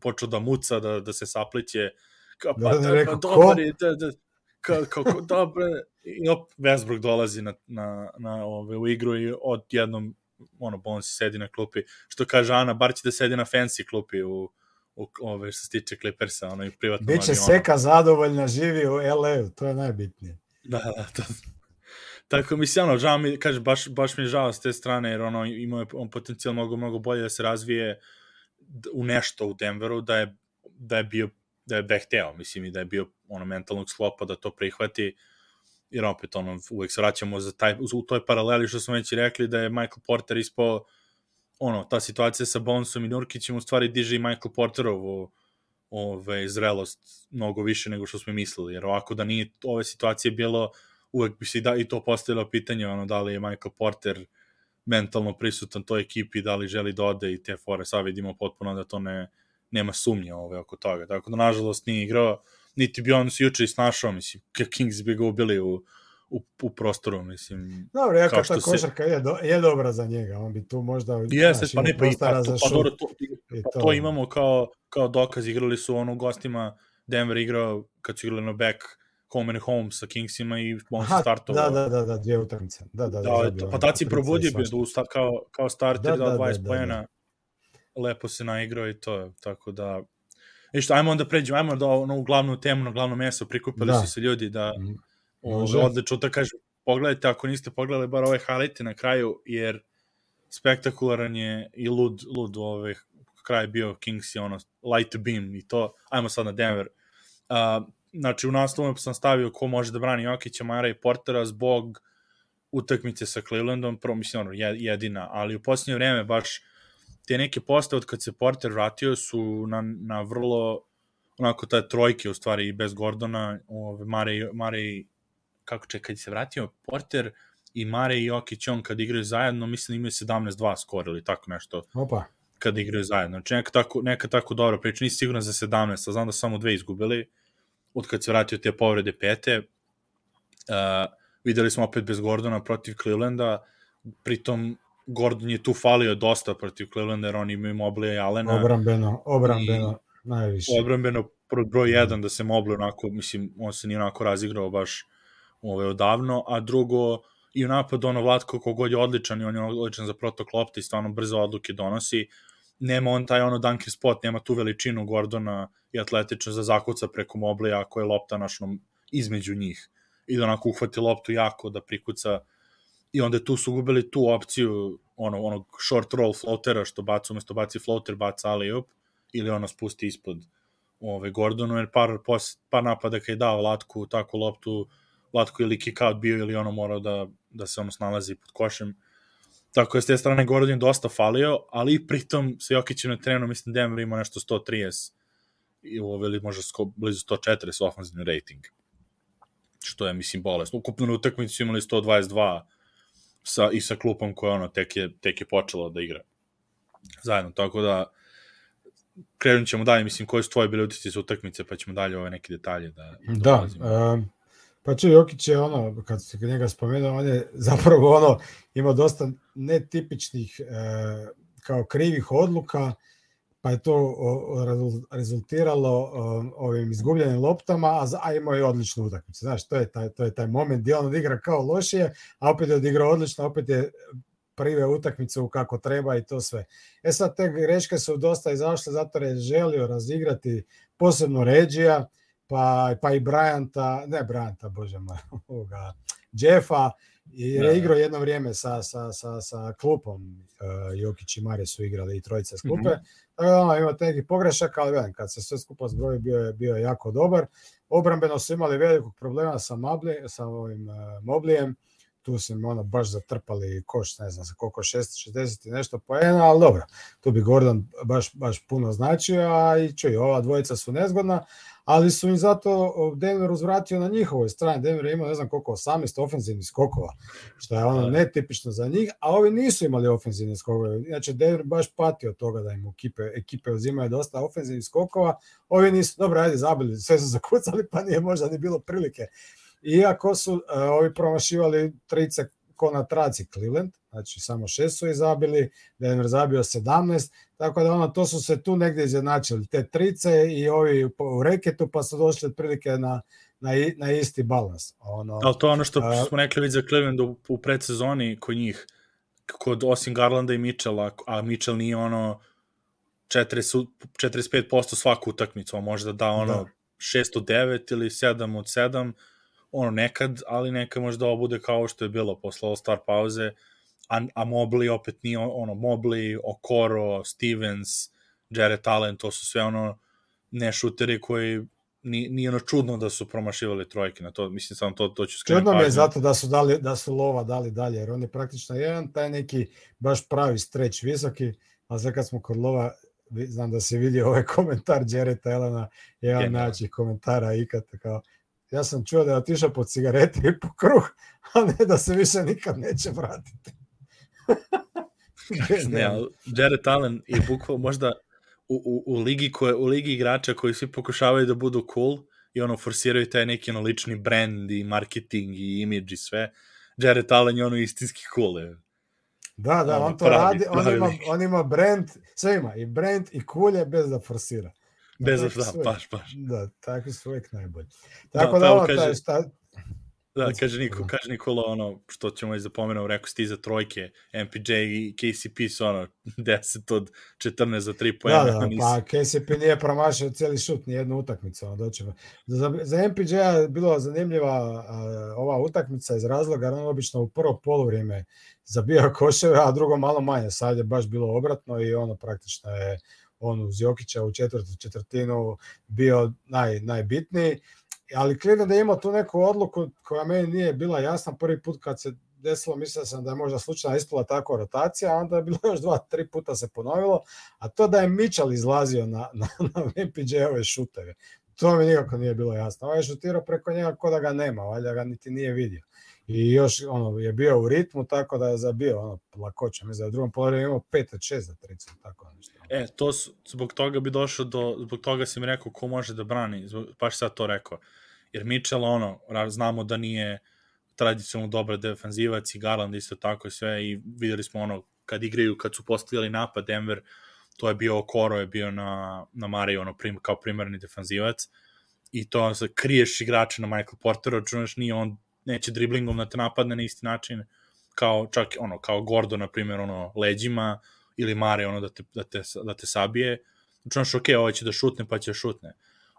počeo da muca, da, da se sapliće, kao, pa, da, da, da, pa, dobar je, da, da, kao, kao dobro, i op, Westbrook dolazi na, na, na ove, u igru i od jednom ono, Bones sedi na klupi, što kaže Ana, bar će da sedi na fancy klupi u, u ove, što se tiče Clippersa, ono i privatno. Biće Seka zadovoljna, živi u LA, to je najbitnije. Da, da, to, Tako, mislim, ono, žao mi, kaže, baš, baš mi je žao s te strane, jer ono, ima je on potencijal mnogo, mnogo bolje da se razvije u nešto u Denveru, da je, da je bio, da je behteo, mislim, i da je bio ono, mentalnog sklopa da to prihvati, jer opet, ono, uvek se vraćamo za taj, u toj paraleli što smo već rekli, da je Michael Porter ispao, ono, ta situacija sa Bonesom i Nurkićem u stvari diže i Michael Porterovu ove, zrelost mnogo više nego što smo mislili, jer ovako da nije ove situacije bilo, uvek bi se da, i to postavilo pitanje, ono, da li je Michael Porter mentalno prisutan toj ekipi, da li želi da ode i te fore, sad vidimo potpuno da to ne, nema sumnje ove, oko toga. Tako da, nažalost, nije igrao, niti bi on se juče i snašao, mislim, Kings bi ga ubili u, u, u prostoru, mislim. Dobro, jako ta košarka se... je, do, je dobra za njega, on bi tu možda... Jeste, pa ne, pa, pa, to, pa, dobro, to, pa to, to imamo kao, kao dokaz, igrali su ono u gostima, Denver igrao, kad su igrali na back, home and home sa Kingsima i on se startovao. Da, da, da, da, dvije utakmice. Da, da, da, da, pa tad si probudio bio da usta, kao, kao starter, da, da, 20 da, da, pojena, da. lepo se naigrao i to, tako da... I što, ajmo onda pređemo, ajmo da ono, u glavnu temu, na glavno mesto, prikupili da. su se ljudi da mm. Može. odlično, da kažem, pogledajte, ako niste pogledali bar ove highlighte na kraju, jer spektakularan je i lud, lud ove, kraj bio Kings i ono, light beam i to, ajmo sad na Denver. Uh, znači u naslovu sam stavio ko može da brani Jokića, Mara i Portera zbog utakmice sa Clevelandom, prvo mislim ono, jedina, ali u posljednje vreme baš te neke postave od kad se Porter vratio su na, na vrlo onako ta trojke u stvari i bez Gordona, ove, Mare, Mare kako čekaj, kad se vratio Porter i Mare i Jokić on kad igraju zajedno, mislim da imaju 17-2 skor ili tako nešto. Opa. Kad igraju zajedno. Znači neka tako, neka tako dobra priča. Nisi siguran za 17, a znam da samo dve izgubili od kad se vratio te povrede pete. Uh, videli smo opet bez Gordona protiv Clevelanda, pritom Gordon je tu falio dosta protiv Clevelanda jer oni imaju Mobley i Allena. Obrambeno, obrambeno, i, najviše. Obrambeno broj jedan da se Mobley onako, mislim, on se nije onako razigrao baš ove, odavno, a drugo, i u napadu ono Vlatko kogod je odličan i on je odličan za protok lopte i stvarno brzo odluke donosi, nema on taj ono dunker spot, nema tu veličinu Gordona i atletično za zakuca preko Moblija ako je lopta našnom između njih. I da onako uhvati loptu jako da prikuca i onda tu su gubili tu opciju ono, onog short roll floatera što baca umesto baci floater baca ali up ili ono spusti ispod ove, Gordonu jer par, pos, par napada kad je dao Latku takvu loptu Latko ili kick out bio ili ono morao da, da se ono snalazi pod košem tako je s te strane Gordon dosta falio ali pritom sa Jokićem na trenu mislim Denver ima nešto 130 i ovo ili možda sko, blizu 140 ofenzivni rating. Što je mislim bolesno ukupno na utakmicu imali 122 sa, i sa klupom koja ono, tek je, tek je počela da igra zajedno, tako da krenut ćemo dalje, mislim, koji su tvoji bili utici sa utakmice, pa ćemo dalje ove neke detalje da... Da, da pa će Jokić je ono, kad se njega spomenuo, on je <laughs> zapravo ono, ima dosta netipičnih e, kao krivih odluka, pa je to rezultiralo ovim izgubljenim loptama, a, a imao je odličnu utakmicu. Znaš, to je taj, to je taj moment gdje on odigra kao lošije, a opet je odigrao odlično, opet je prive utakmicu kako treba i to sve. E sad te greške su dosta izašle zato je želio razigrati posebno Ređija, pa, pa i Bryanta, ne Bryanta, bože moj, <laughs> ovoga, Jeffa, jer je da, da. igrao jedno vrijeme sa, sa, sa, sa klupom, uh, Jokić i Mare su igrali i trojice skupe, mm -hmm. Tako da ono, imate neki pogrešak, ali velim, kad se sve skupa zbroji bio je, bio je jako dobar. Obrambeno su imali velikog problema sa, Mabli, sa ovim uh, Moblijem, tu su im ono baš zatrpali koš, ne znam sa koliko, 660 i nešto poena, ali dobro, tu bi Gordon baš, baš puno značio, a i čuj, ova dvojica su nezgodna, ali su im zato Denver uzvratio na njihovoj strani. Denver je imao ne znam koliko, 18 ofenzivnih skokova, što je ono da. netipično za njih, a ovi nisu imali ofenzivne skokove. Inače, Denver baš patio od toga da im ekipe, ekipe uzimaju dosta ofenzivnih skokova, ovi nisu, dobro, ajde, zabili, sve su zakucali, pa nije možda ni bilo prilike. Iako su uh, ovi promašivali trice ko na traci Cleveland, znači samo šest su izabili, Denver zabio 17, tako da ono, to su se tu negde izjednačili, te trice i ovi u reketu, pa su došli otprilike na, na, na isti balans. Ono, Ali to ono što a, smo rekli već za Cleveland u, u predsezoni kod njih, kod osim Garlanda i Mitchella, a Mitchell nije ono 40, 45% svaku utakmicu, on može da da ono da. 6 od 9 ili 7 od 7, ono nekad, ali neka možda ovo bude kao što je bilo posle All-Star pauze, a, a Mobley opet nije ono, Mobley, Okoro, Stevens, Jared Allen, to su sve ono ne šuteri koji ni, nije ono čudno da su promašivali trojke na to, mislim samo to, to ću skrenuti Čudno mi je zato da su, dali, da su lova dali dalje, jer on je praktično jedan taj neki baš pravi streć visoki, a sve kad smo kod lova, znam da se vidi ovaj <laughs> komentar Jareta Elena, jedan najjačih komentara ikad, kao, ja sam čuo da je otišao po cigarete i po kruh, a ne da se više nikad neće vratiti. <laughs> ne, Jared Allen je bukvalno možda u, u, u, ligi koje, u ligi igrača koji svi pokušavaju da budu cool i ono forsiraju taj neki ono lični brand i marketing i imidž i sve. Jared Allen je ono istinski cool. Je. Da, da, on, on to pravi, radi, on ima, on ima brand, sve ima, i brand i cool je bez da forsira. Bez da, da, baš, baš. Da, takvi su uvek najbolji. Da, Tako da, da ovo, kaže, taj, šta, Da, kaže, Niko, kaže Nikola ono, što ćemo već zapomenuo, rekao si ti za trojke, MPJ i KCP su ono <laughs> 10 od 14 za 3 pojena. Da, da, pa KCP nije promašao cijeli šut, ni jednu utakmicu. Ono, doćemo. Za, za MPJ je bilo zanimljiva uh, ova utakmica iz razloga, on obično u prvo polovrijeme zabija koševe, a drugo malo manje. Sad je baš bilo obratno i ono praktično je on uz Jokića u četvrtu četvrtinu bio naj, najbitniji ali Cleveland je imao tu neku odluku koja meni nije bila jasna prvi put kad se desilo, mislio sam da je možda slučajno ispala tako rotacija, a onda je bilo <laughs> još dva, tri puta se ponovilo, a to da je Mitchell izlazio na, na, na MPJ-ove šuteve. to mi nikako nije bilo jasno. Ovaj je šutirao preko njega ko da ga nema, valjda ga niti nije vidio. I još ono, je bio u ritmu, tako da je zabio ono, lakoća. Mislim da je u drugom polovremenu imao 5 od 6 za 30, tako nešto. E, to su, zbog toga bi došao do, zbog toga sam rekao ko može da brani, zbog, baš sad to rekao. Jer Mitchell, ono, znamo da nije tradicionalno dobar defanzivac i Garland isto tako i sve i videli smo ono, kad igraju, kad su postavljali napad Denver, to je bio Okoro, je bio na, na Mariju, ono, prim, kao primarni defanzivac i to se kriješ igrača na Michael Porter, računaš nije on neće driblingom da te napadne na isti način kao čak ono kao Gordon na primjer ono leđima ili Mare ono da te, da te, da te sabije računaš ok, ovo ovaj će da šutne pa će da šutne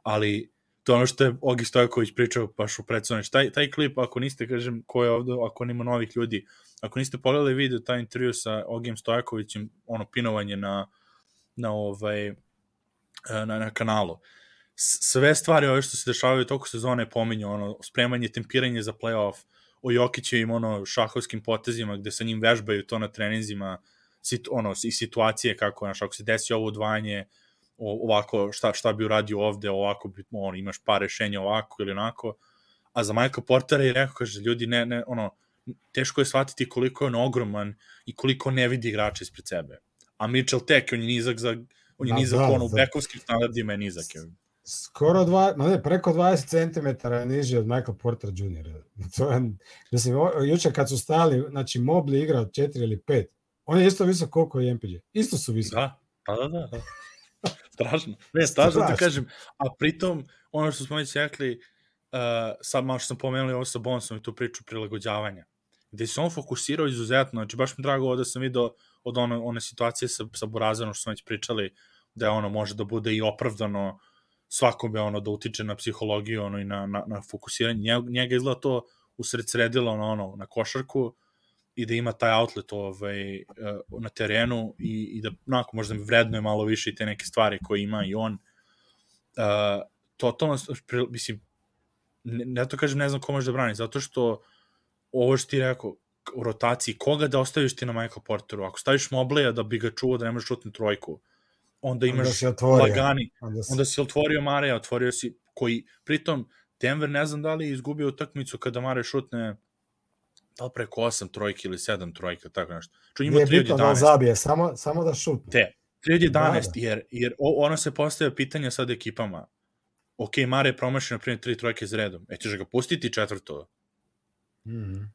ali to ono što je Ogi Stojković pričao baš u predsjednič. Taj, taj klip, ako niste, kažem, ko je ovde, ako nima novih ljudi, ako niste pogledali video, taj intervju sa Ogijem Stojakovićem, ono, pinovanje na, na, ovaj, na, na kanalu. Sve stvari ove što se dešavaju toko sezone pominju, ono, spremanje, tempiranje za playoff, o Jokićevim, ono, šahovskim potezima, gde sa njim vežbaju to na treninzima, sit, ono, i situacije kako, znaš, ako se desi ovo udvajanje, ovako šta, šta bi uradio ovde, ovako bi, on, imaš par rešenja ovako ili onako, a za Michael Portera je rekao, kaže, ljudi, ne, ne, ono, teško je shvatiti koliko je on ogroman i koliko ne vidi igrača ispred sebe. A Mitchell tek, on je nizak za, on je da, nizak da, ono, u bekovskih standardima je nizak. Je. Skoro dva, ma ne, preko 20 cm je niži od Michael Porter Jr. <laughs> To je, mislim, juče kad su stali, znači Mobley igrao 4 ili 5, on je isto visok koliko je MPG. Isto su visoki. Da, pa da, da. da. <laughs> strašno. Ne, strašno da kažem. A pritom, ono što smo već rekli, uh, sad malo što sam pomenuli ovo sa Bonsom i tu priču prilagođavanja, gde se on fokusirao izuzetno, znači baš mi drago da sam video od one, one situacije sa, sa Burazanom što smo već pričali, da ono može da bude i opravdano svakome ono da utiče na psihologiju ono i na, na, na fokusiranje. Njega, njega izgleda to usred sredilo na, ono, na košarku, i da ima taj outlet ovaj, eh, na terenu i, i da onako možda mi vrednuje malo više i te neke stvari koje ima i on. Uh, totalno, mislim, ne, ne to kažem, ne znam ko može da brani, zato što ovo što ti rekao, u rotaciji, koga da ostaviš ti na Michael Porteru? Ako staviš Mobleja da bi ga čuo da ne možeš šutni trojku, onda imaš onda lagani, onda si... onda si otvorio Mareja, otvorio si, koji, pritom, Denver ne znam da li je izgubio utakmicu kada Mare šutne da li preko 8 trojke ili 7 trojka, tako nešto. Ču ima 3 od 11. da zabije, samo, samo da šutne. Te, 3 od 11, da, da. jer, jer ono se postavlja pitanja sad ekipama. Ok, Mare je promašio, na primjer, 3 trojke z redom. E, ćeš ga pustiti četvrto? Mm -hmm.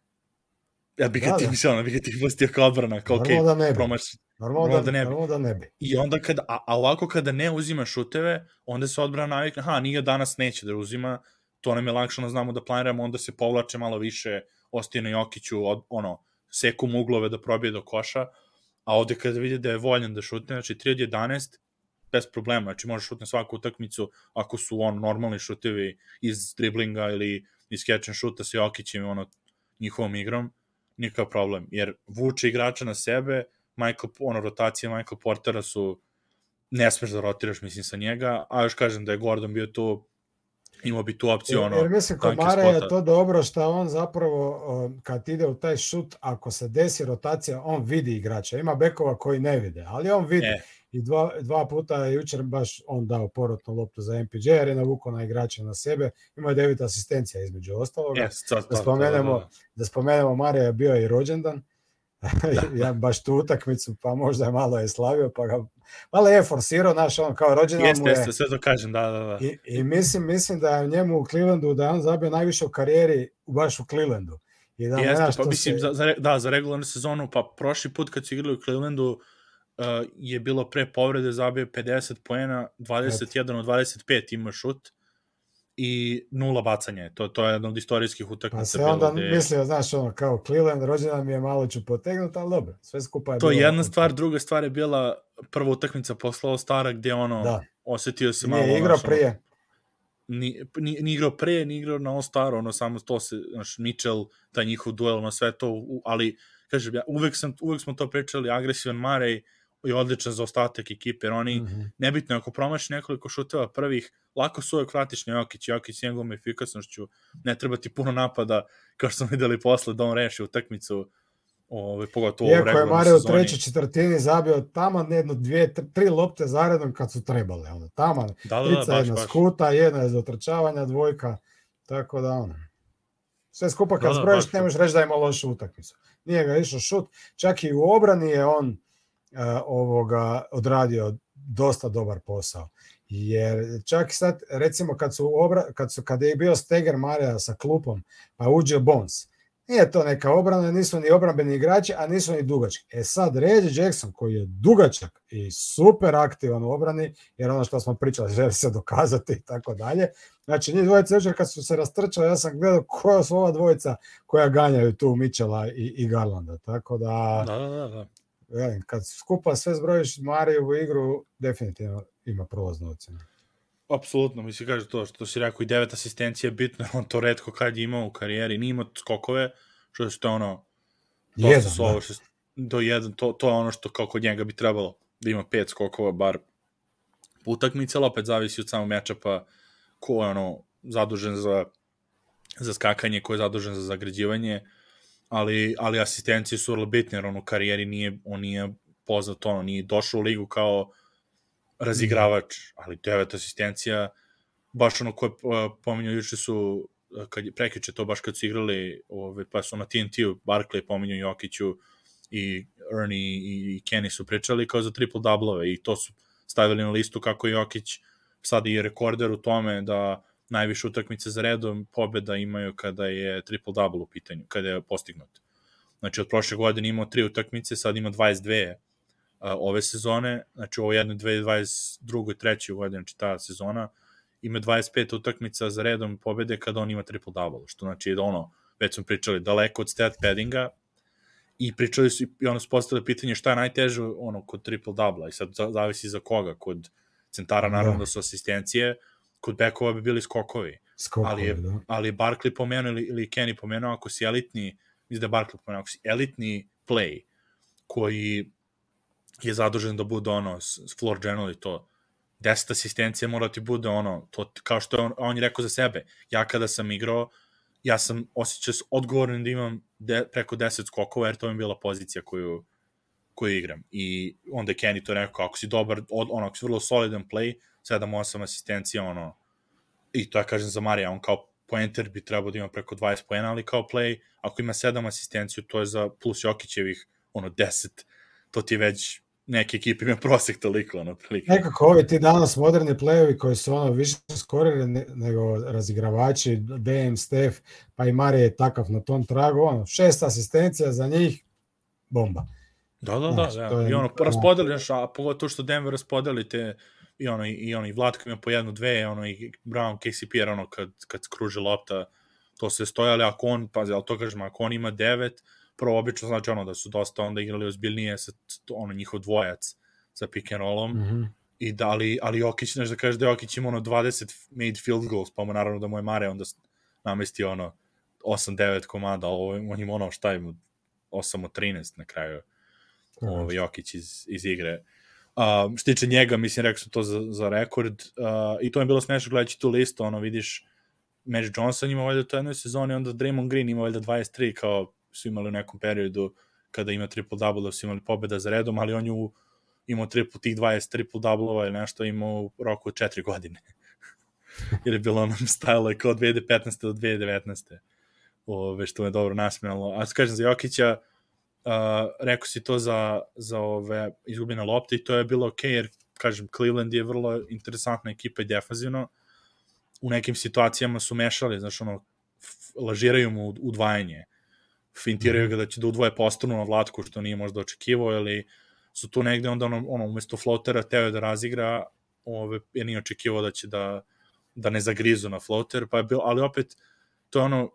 Ja bih ga da, ti, da. mislim, bih ga ti pustio kao odbrana, kao ok, da ne promaši. Normalno da, da, ne bi. Normalno da ne bi. I onda kada, a, a ovako kada ne uzima šuteve, onda se odbrana navikne, aha, nije danas neće da uzima, to nam je lakše, znamo da planiramo, onda se povlače malo više, ostaje na Jokiću, od, ono, seku uglove da probije do koša, a ovde kada vidi da je voljan da šutne, znači 3 od 11, bez problema, znači može šutne svaku utakmicu ako su on normalni šutevi iz driblinga ili iz catch and shoota sa Jokićem ono njihovom igrom, nikakav problem, jer vuče igrača na sebe, Michael, ono, rotacije Michael Portera su ne smeš da rotiraš, mislim, sa njega, a još kažem da je Gordon bio tu imao bi tu opciju ono jer mislim kod Mare je to dobro što on zapravo kad ide u taj šut ako se desi rotacija on vidi igrača. Ima bekova koji ne vide ali on vidi. E. i dva, dva puta je jučer baš on dao porotnu loptu za MPJ jer je navukao na igrača na sebe. Ima je devet asistencija između ostalog. E, da spomenemo da, da. da. spomenemo Mare je bio i rođendan <laughs> ja baš tu utakmicu, pa možda je malo je slavio, pa ga malo je forsirao, naš on kao rođendan jeste, mu je. Jeste, sve to kažem, da, da, da. I, I, mislim, mislim da je njemu u Clevelandu, da je on zabio najviše u karijeri baš u Clevelandu. I da jeste, pa mislim, se... za, za, da, za regularnu sezonu, pa prošli put kad su igrali u Clevelandu, uh, je bilo pre povrede zabio 50 poena, 21 od 25 ima šut i nula bacanja. To, to je jedna od istorijskih utakmica. Pa se onda gde... mislio, znaš, ono, kao Cleveland, rođena mi je malo ću potegnuti, ali dobro, sve skupa je To je jedna stvar, druga stvar je bila prva utakmica posla stara gde ono, da. osetio se malo... Nije igrao prije. Ni, ni, ni igrao pre, ni igrao na All Star, ono samo to se, znaš, Mitchell, taj njihov duel na sve to, ali, kažem, ja, uvek, sam, uvek smo to pričali, agresivan Marej, je odličan za ostatak ekipe, jer oni, mm -hmm. nebitno, ako promaši nekoliko šuteva prvih, lako su uvek vratiš na Jokić, Jokić njegovom efikasnošću, ne treba ti puno napada, kao što smo videli posle da on reši utakmicu, Ove, pogotovo Iako je Mario u sezoni. trećoj četvrtini zabio tamo jedno, dvije, tri lopte zaredom kad su trebale. Ono, tamo, da, da, da, trica, baš, jedna baš. skuta, jedna je za otrčavanja, dvojka. Tako da ono. Sve skupa kad Da, da, zbrojiš ne možeš reći da ima lošu utakmicu. Nije ga išao šut, čak i u obrani je on ovoga odradio dosta dobar posao. Jer čak sad, recimo kad su, obra, kad su kad je bio Steger Marija sa klupom, pa uđe Bones, nije to neka obrana, nisu ni obrambeni igrači, a nisu ni dugački. E sad, Reggie Jackson, koji je dugačak i super aktivan u obrani, jer ono što smo pričali, <laughs> želi se dokazati i tako dalje. Znači, njih dvojica jučer kad su se rastrčali, ja sam gledao koja su ova dvojica koja ganjaju tu Mitchella i, i Garlanda. Tako da, Da, da, da, velim, kad skupa sve zbrojiš Marijevu igru, definitivno ima prolaznu ocenu. Apsolutno, mislim, kaže to što si rekao, i devet asistencija je bitno, on to redko kad je imao u karijeri, nije imao skokove, što je je ono, Jedan, su da. ovo što, do jedan, to, to je ono što kao kod njega bi trebalo, da ima pet skokova, bar po utakmici, ali opet zavisi od samog mečapa, ko je ono, zadužen za, za skakanje, ko je zadužen za zagrađivanje, ali, ali asistencije su vrlo bitne, jer on u karijeri nije, on nije poznat, ono, nije došao u ligu kao razigravač, ali devet asistencija, baš ono koje uh, pominjao juče su, uh, kad je prekjuče to baš kad su igrali, ove, pa su na TNT-u, Barkley pominjao Jokiću i Ernie i, Kenny su pričali kao za triple-doublove i to su stavili na listu kako Jokić sad i rekorder u tome da najviše utakmice za redom pobeda imaju kada je triple-double u pitanju, kada je postignut. Znači od prošle godine imao tri utakmice, sad ima 22 a, ove sezone, znači ovo jedno 2022. i treće godine, znači ta sezona, ima 25 utakmica za redom pobede kada on ima triple double, što znači da ono, već smo pričali, daleko od stat paddinga i pričali su i ono su postavili pitanje šta je najteže ono kod triple double i sad za- zavisi za koga, kod centara Da. naravno da su asistencije, kod bekova bi bili skokovi, Skokovi, ali je, da. ali je Barkley pomenuo ili, ili Kenny pomenuo, ako si elitni, mislim da je Barkley pomenuo, ako si elitni play koji je zadužen da bude ono, floor general i to, 10 asistencija mora ti bude ono, to, kao što je on, on je rekao za sebe, ja kada sam igrao, ja sam osjećao se odgovoran da imam de, preko 10 skokova, jer to mi je bila pozicija koju, koju igram. I onda je Kenny to rekao, ako si dobar, od, ono, ako si vrlo solidan play, 7-8 asistencija, ono, i to ja kažem za Marija, on kao poenter bi trebao da ima preko 20 poena, ali kao play, ako ima 7 asistenciju, to je za plus Jokićevih, ono, 10, to ti već neke ekipe imaju prosek toliko, ono, prilike. Nekako ovi ti danas moderni playovi koji su ono više skorili ne- nego razigravači, Dame, Steph, pa i Marije je takav na tom tragu, ono, šest asistencija za njih, bomba. Da, da, da, Znaš, da. to je- I ono, da. raspodeliš, a pogotovo što Denver raspodeli te, i ono, i ono, i Vlatko ima po jednu, dve, ono, i Brown, KCP, jer ono, kad, kad kruži lopta, to se stoje, ali ako on, pazi, ali to kažem, ako on ima devet, prvo obično znači ono da su dosta onda igrali ozbiljnije sa ono njihov dvojac sa pick and rollom Mm -hmm. i da ali ali Jokić znaš da kaže da Jokić ima ono 20 made field goals pa mu naravno da mu je Mare onda namesti ono 8-9 komada, ovo, on ima ono šta ima 8 od 13 na kraju ovaj, Jokić iz, iz igre. Uh, što tiče njega, mislim, rekao sam to za, za rekord, uh, i to je bilo smešno gledajući tu listu, ono, vidiš, Magic Johnson ima valjda u toj jednoj sezoni, onda Draymond Green ima valjda 23, kao su imali u nekom periodu kada ima triple-double, su imali pobeda za redom, ali on ju imao triple, tih 20 triple-double-ova ili nešto imao u roku od 4 godine. <laughs> Jer je bilo onom stajalo kao 2015. do 2019. Ove, što me dobro nasmijalo. A kažem, za Jokića, uh, rekao si to za, za ove izgubljene lopte i to je bilo ok, jer kažem, Cleveland je vrlo interesantna ekipa i defazivno. U nekim situacijama su mešali, znaš, ono, lažiraju mu udvajanje. Fintiraju ga da će da udvoje postanu na vlatku, što nije možda očekivao, ili su tu negde onda ono, ono umesto flotera teo je da razigra, ove, jer nije očekivao da će da, da ne zagrizu na floter, pa je bilo, ali opet, to je ono,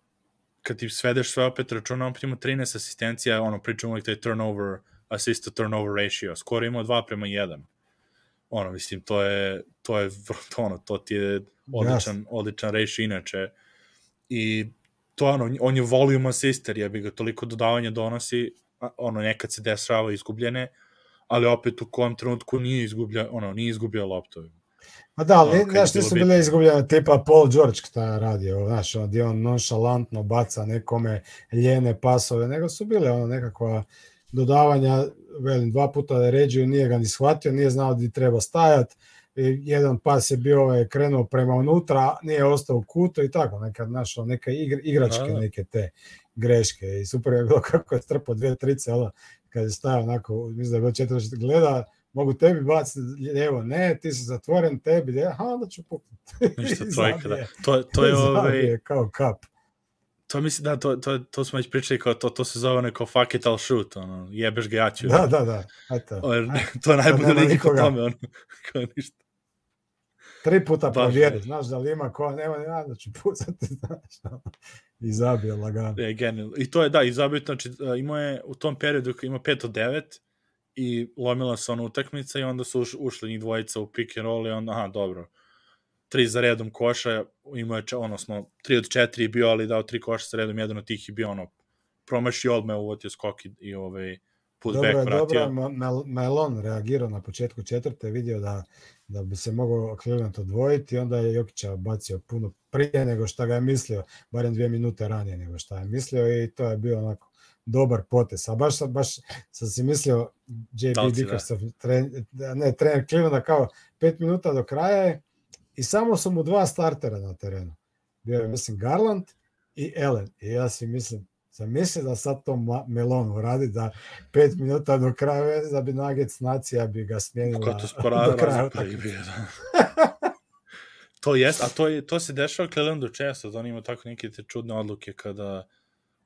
kad ti svedeš sve opet računa, opet ima 13 asistencija, ono, pričamo uvijek taj turnover, assist to turnover ratio, skoro ima 2 prema 1. Ono, mislim, to je, to je, to ono, to ti je odličan, odličan ratio inače. I to ono, on je volume assister, ja bi ga toliko dodavanja donosi, ono, nekad se dešava izgubljene, ali opet u kom trenutku nije izgubio, ono, nije izgubio loptu. Pa da, ali, je znaš, bilo nisu bile izgubljene, tipa Paul George šta je radio, znaš, gdje on nonšalantno baca nekome ljene pasove, nego su bile ono nekakva dodavanja, velim, dva puta da ređuju, nije ga ni shvatio, nije znao gdje treba stajat, i jedan pas je bio ovaj, krenuo prema unutra, nije ostao u kutu i tako, nekad našao neke igr, igračke, da. neke te greške i super je bilo kako je strpao dvije trice, ono, kad je stajao onako, mislim da je bilo četiri, gleda, mogu tebi baciti lijevo, ne, ti si zatvoren, tebi, ne, aha, onda ću puknuti. <laughs> Ništa trojka, da. To, to je ovaj, kao kap. to mislim da to, to, to smo već pričali kao to, to se zove neko fuck it I'll shoot, ono, jebeš ga ja ću. Da, da, da. Eto. Ovo, <laughs> to je najbolje nema ligi po tome, ono, <laughs> kao ništa. Tri puta provjeri, je. znaš da li ima ko, nema, ja da ću pucati, znaš. I zabije lagano. Je, genijalno. I to je, da, i zabio, znači, a, imao je u tom periodu ima 5 od 9 i lomila se ona utakmica i onda su uš, ušli njih dvojica u pick and roll i onda, aha, dobro, tri za redom koša, imao je, odnosno, tri od četiri je bio, ali dao tri koša za redom, jedan od tih je bio, ono, promašio odme, uvotio skok i, i ovaj, putback Dobro dobro vratio. Ma- Mel, Melon reagirao na početku četvrte, vidio da, da bi se mogao Cleveland odvojiti, onda je Jokića bacio puno prije nego što ga je mislio, barem dvije minute ranije nego što je mislio i to je bio onako dobar potes. A baš, baš sam si mislio, JB Talci, da. Tren, da, ne, trener Clevelanda kao pet minuta do kraja je i samo su mu dva startera na terenu. Bio je, mislim, Garland i Allen. I ja si mislim, sam mislio da sad to Melon uradi, da pet minuta do kraja, da bi Nuggets nacija bi ga smijenila Ko to <laughs> do sporava kraja i utakmice. bio, da. to jest, a to, je, to se dešava Clevelandu često, da oni imaju tako neke te čudne odluke kada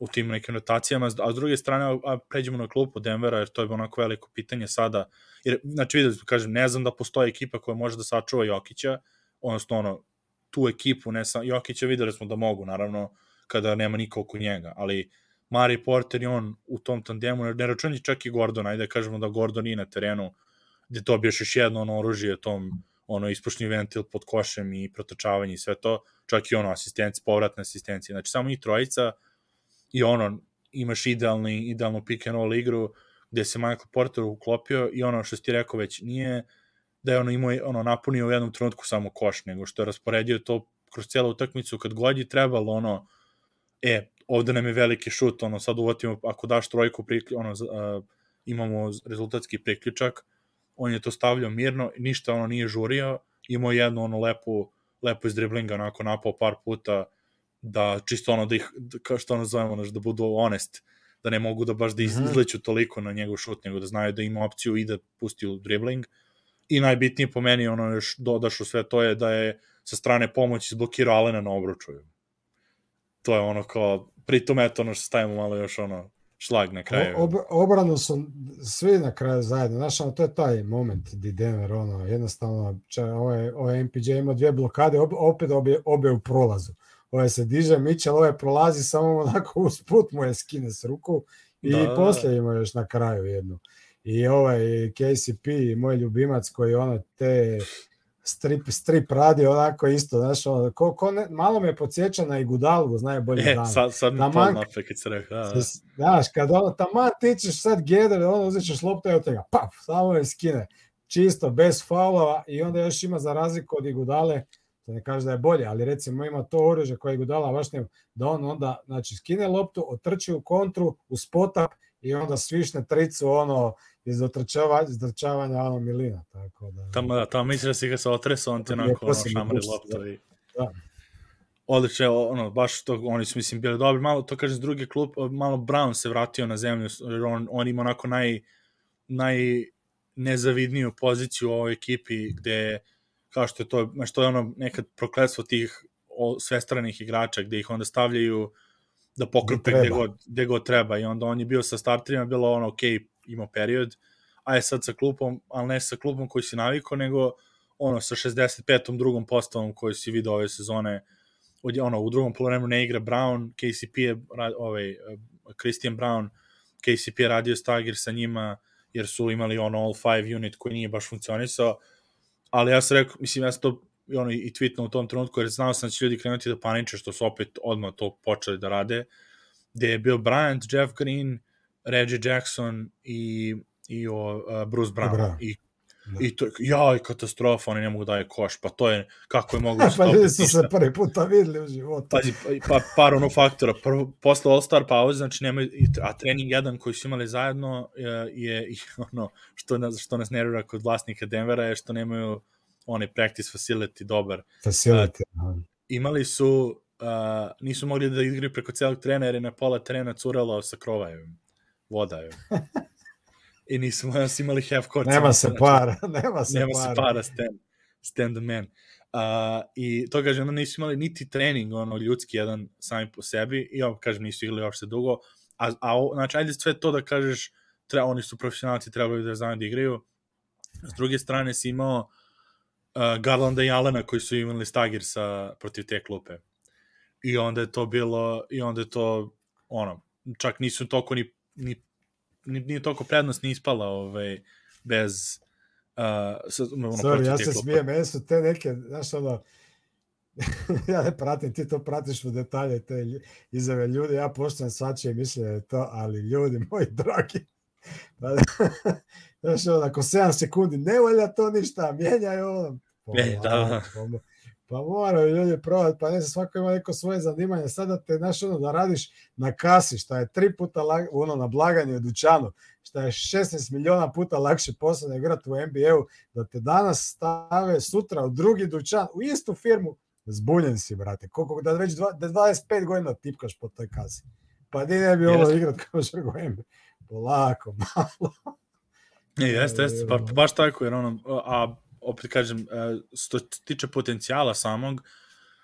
u tim nekim rotacijama, a s druge strane, a, pređemo na klupu Denvera, jer to je onako veliko pitanje sada, jer, znači, videli smo, kažem, ne znam da postoji ekipa koja može da sačuva Jokića, odnosno, ono, tu ekipu, ne sam, Jokića videli smo da mogu, naravno, kada nema niko oko njega, ali Mari Porter i on u tom tandemu, ne računji čak i Gordon, ajde da kažemo da Gordon nije na terenu, gde dobiješ još jedno ono oružje tom ono ispušni ventil pod košem i protočavanje i sve to, čak i ono asistencija, povratna asistencija. Znači samo njih trojica i ono imaš idealni, idealnu pick and roll igru gde se Michael Porter uklopio i ono što ti rekao već nije da je ono imao ono napunio u jednom trenutku samo koš, nego što je rasporedio to kroz cijelu utakmicu kad god je trebalo ono e, ovde nam je veliki šut, ono sad uvatimo, ako daš trojku, priklju, ono, uh, imamo rezultatski priključak, on je to stavljao mirno, ništa ono nije žurio, imao jednu ono lepu, lepu iz driblinga, onako napao par puta, da čisto ono da ih, da, kao što ono zovemo, znaš, da budu honest, da ne mogu da baš da Mhm. izleću toliko na njegov šut, nego da znaju da ima opciju i da pusti u dribling. I najbitnije po meni, ono još dodaš u sve to je da je sa strane pomoći zblokirao Alena na obruču. To je ono kao, pritom eto ono što stavimo malo još ono šlag na kraju. Ob, obranu su svi na kraju zajedno. Znaš, ono, to je taj moment di Denver, ono, jednostavno, ča, ovaj, ovaj MPJ ima dvije blokade, ob, opet obje, obje u prolazu. Ovaj se diže, Mitchell, ovaj prolazi, samo onako uz put mu je skine s ruku i Da, da, da, poslije ima još na kraju jednu. I ovaj KCP, moj ljubimac koji ono te strip, strip radi onako isto, znaš, ono, ko, ko ne, malo me podsjeća na Igudalgu, znaje bolje E, dana. sad, sad mi Taman- pol napre kad se rekao. Da, da. Znaš, kad ono, taman ti ćeš sad gedar, ono, uzet ćeš loptu od tega, paf, samo je skine. Čisto, bez faulova i onda još ima za razliku od Igudale, to ne kaže da je bolje, ali recimo ima to oružje koje Igudala baš nema, da on onda, znači, skine loptu, otrči u kontru, u spotap i onda svišne tricu, ono, iz otrčava, izdrčavanja, ono, milina, tako da... Tamo, da, tamo misliš da si ga se otresao, on ti onako ono, šamari loptu i... Da. Odlično, ono, baš to, oni su, mislim, bili dobri, malo, to kažem, s druge klub, malo Brown se vratio na zemlju, jer on, on ima onako naj, naj nezavidniju poziciju u ovoj ekipi, gde, kao što je to, što je ono nekad prokletstvo tih svestranih igrača, gde ih onda stavljaju da pokrupe Gde god, gde god treba. I onda on je bio sa starterima, bilo ono, ok, imao period, a je sad sa klubom, ali ne sa klubom koji si navikao, nego ono, sa 65. drugom postavom koji si vidio ove sezone, od, ono, u drugom polovremenu ne igra Brown, KCP je, ovaj, Christian Brown, KCP je radio stagir sa njima, jer su imali ono all five unit koji nije baš funkcionisao, ali ja sam rekao, mislim, ja sam to i ono, i tweetno u tom trenutku, jer znao sam da će ljudi krenuti da paniče, što su opet odmah to počeli da rade, gde je bio Bryant, Jeff Green, Reggie Jackson i, i o, uh, Bruce Brown. Brown. I. I to, jaj, katastrofa, oni ne mogu daje koš, pa to je, kako je moguće. <laughs> pa to ljudi su se prvi puta videli u životu. Pazi, pa, pa par ono faktora. Prvo, posle All-Star pauze, znači nemaju, a trening jedan koji su imali zajedno je, je i <laughs> ono, što nas, što nas nervira kod vlasnika Denvera je što nemaju onaj practice facility dobar. Facility. aha. Imali su, uh, nisu mogli da igraju preko celog trena jer je na pola trena curalo sa krova je, <laughs> I nisu imali half court. Nema se Znači, para, <laughs> nema se nema para. se para stand, stand man. Uh, I to kaže, onda nisu imali niti trening, ono, ljudski jedan sami po sebi, i ovo, kažem, nisu igrali uopšte dugo, a, a znači, ajde sve to da kažeš, treba, oni su profesionalci, trebali da znaju da igraju. S druge strane si imao uh, Garlanda i Alena koji su imali stagir sa, protiv te klupe. I onda je to bilo, i onda je to, ono, čak nisu toliko ni, ni nije toliko prednost ni ispala ovaj, bez uh, sa, ono, Sorry, ja se smijem, meni su te neke, znaš ono, <laughs> ja ne pratim, ti to pratiš u detalje, te izjave ljudi, ja poštujem svačije mišljenje je to, ali ljudi moji dragi, <laughs> pa, <laughs> znaš ono, nakon 7 sekundi, ne valja to ništa, mijenjaj ono, E, da, da. Pa, mo- moraju ljudi probati, pa ne znam, svako ima neko svoje zanimanje, sada te, znaš ono, da radiš na kasi, šta je tri puta, lag, ono, na blaganju u dućanu, šta je 16 miliona puta lakše posao nego igrati u NBA-u, da te danas stave sutra u drugi dućan, u istu firmu, zbunjen si, brate. Koliko, da već dva, da 25 godina tipkaš po toj kasi. Pa di ne bi ovo igrat kao žrgo NBA. Polako, <laughs> malo. Ne, jeste, jeste, pa, baš tako, jer ono, a opet kažem, e, što tiče potencijala samog,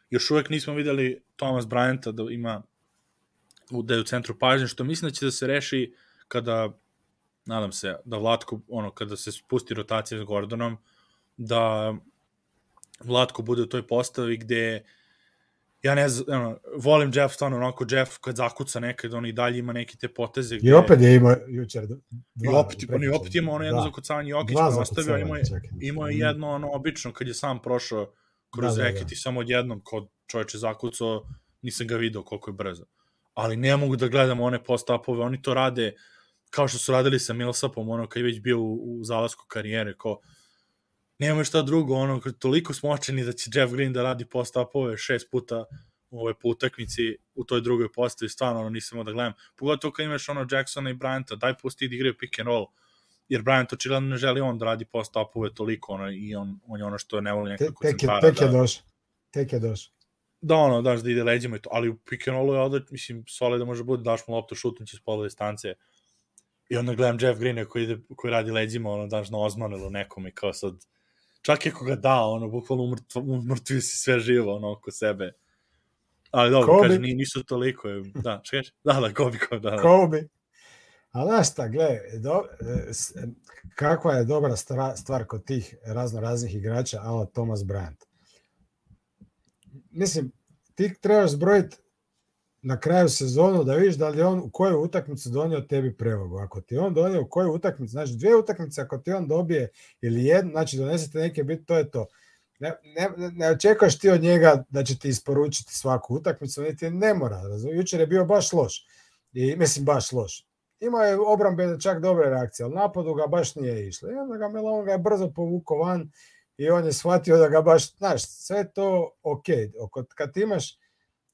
još uvek nismo videli Thomas Bryanta da ima u- da je u centru pažnje, što mislim da će da se reši kada, nadam se, da Vlatko, ono, kada se spusti rotacija s Gordonom, da Vlatko bude u toj postavi gde ja ne znam, ono, volim Jeff stvarno, onako Jeff kad zakuca nekad, on i dalje ima neke te poteze gde... I opet je imao jučer dva. I opet, on i opet ima ono jedno Da. zakucavanje Jokić Dva koje ostavio, imao je, imao je jedno ono obično kad je sam prošao kroz Da, da, reket da. i samo odjednom kod čoveče zakucao, nisam ga video koliko je brzo. Ali ne mogu da gledam one post-upove, oni to rade kao što su radili sa Millsapom, ono kad je već bio u, u zalasku karijere, ko nema šta drugo, ono, toliko smo očeni da će Jeff Green da radi post-upove šest puta ove po utakmici u toj drugoj postavi, stvarno ono, nisam da gledam. Pogotovo kad imaš ono Jacksona i Bryanta, daj pusti da igraju pick and roll, jer Bryant očigledno ne želi on da radi post-upove toliko, ono, i on, on je ono što ne voli nekako Tek centara. tek je da, došao. Tek je došao. da, ono, daš da ide leđima i to, ali u pick and rollu je ovde, mislim, solid da može bude, daš mu loptu, šutnuće s pola distance, i onda gledam Jeff Greena koji, ide, koji radi leđima, ono, daš na Osman ili nekom i kao sad, čak i ako ga da, ono, bukvalno umrtv, umrtvi si sve živo, ono, oko sebe. Ali dobro, Kobe. kažem, ni- nisu toliko, je- da, šta kažeš? Da, da, Kobe, Kobe, da, da. Kobe. A znaš šta, gle, do, e, e, kakva je dobra stra, stvar kod tih razno raznih igrača, ala Thomas Bryant. Mislim, ti trebaš zbrojiti na kraju sezonu da vidiš da li on u kojoj utakmici donio tebi prevagu. Ako ti on donio u kojoj utakmici, znači dvije utakmice, ako ti on dobije ili jednu, znači donesete neke bit, to je to. Ne, ne, ne očekuješ ti od njega da će ti isporučiti svaku utakmicu, niti ne mora. razumiješ? Jučer je bio baš loš. I, mislim, baš loš. Imao je obrambene čak dobre reakcije, ali napadu ga baš nije išlo. I onda ga Melon ga je brzo povukao van i on je shvatio da ga baš, znaš, sve to ok. Kad imaš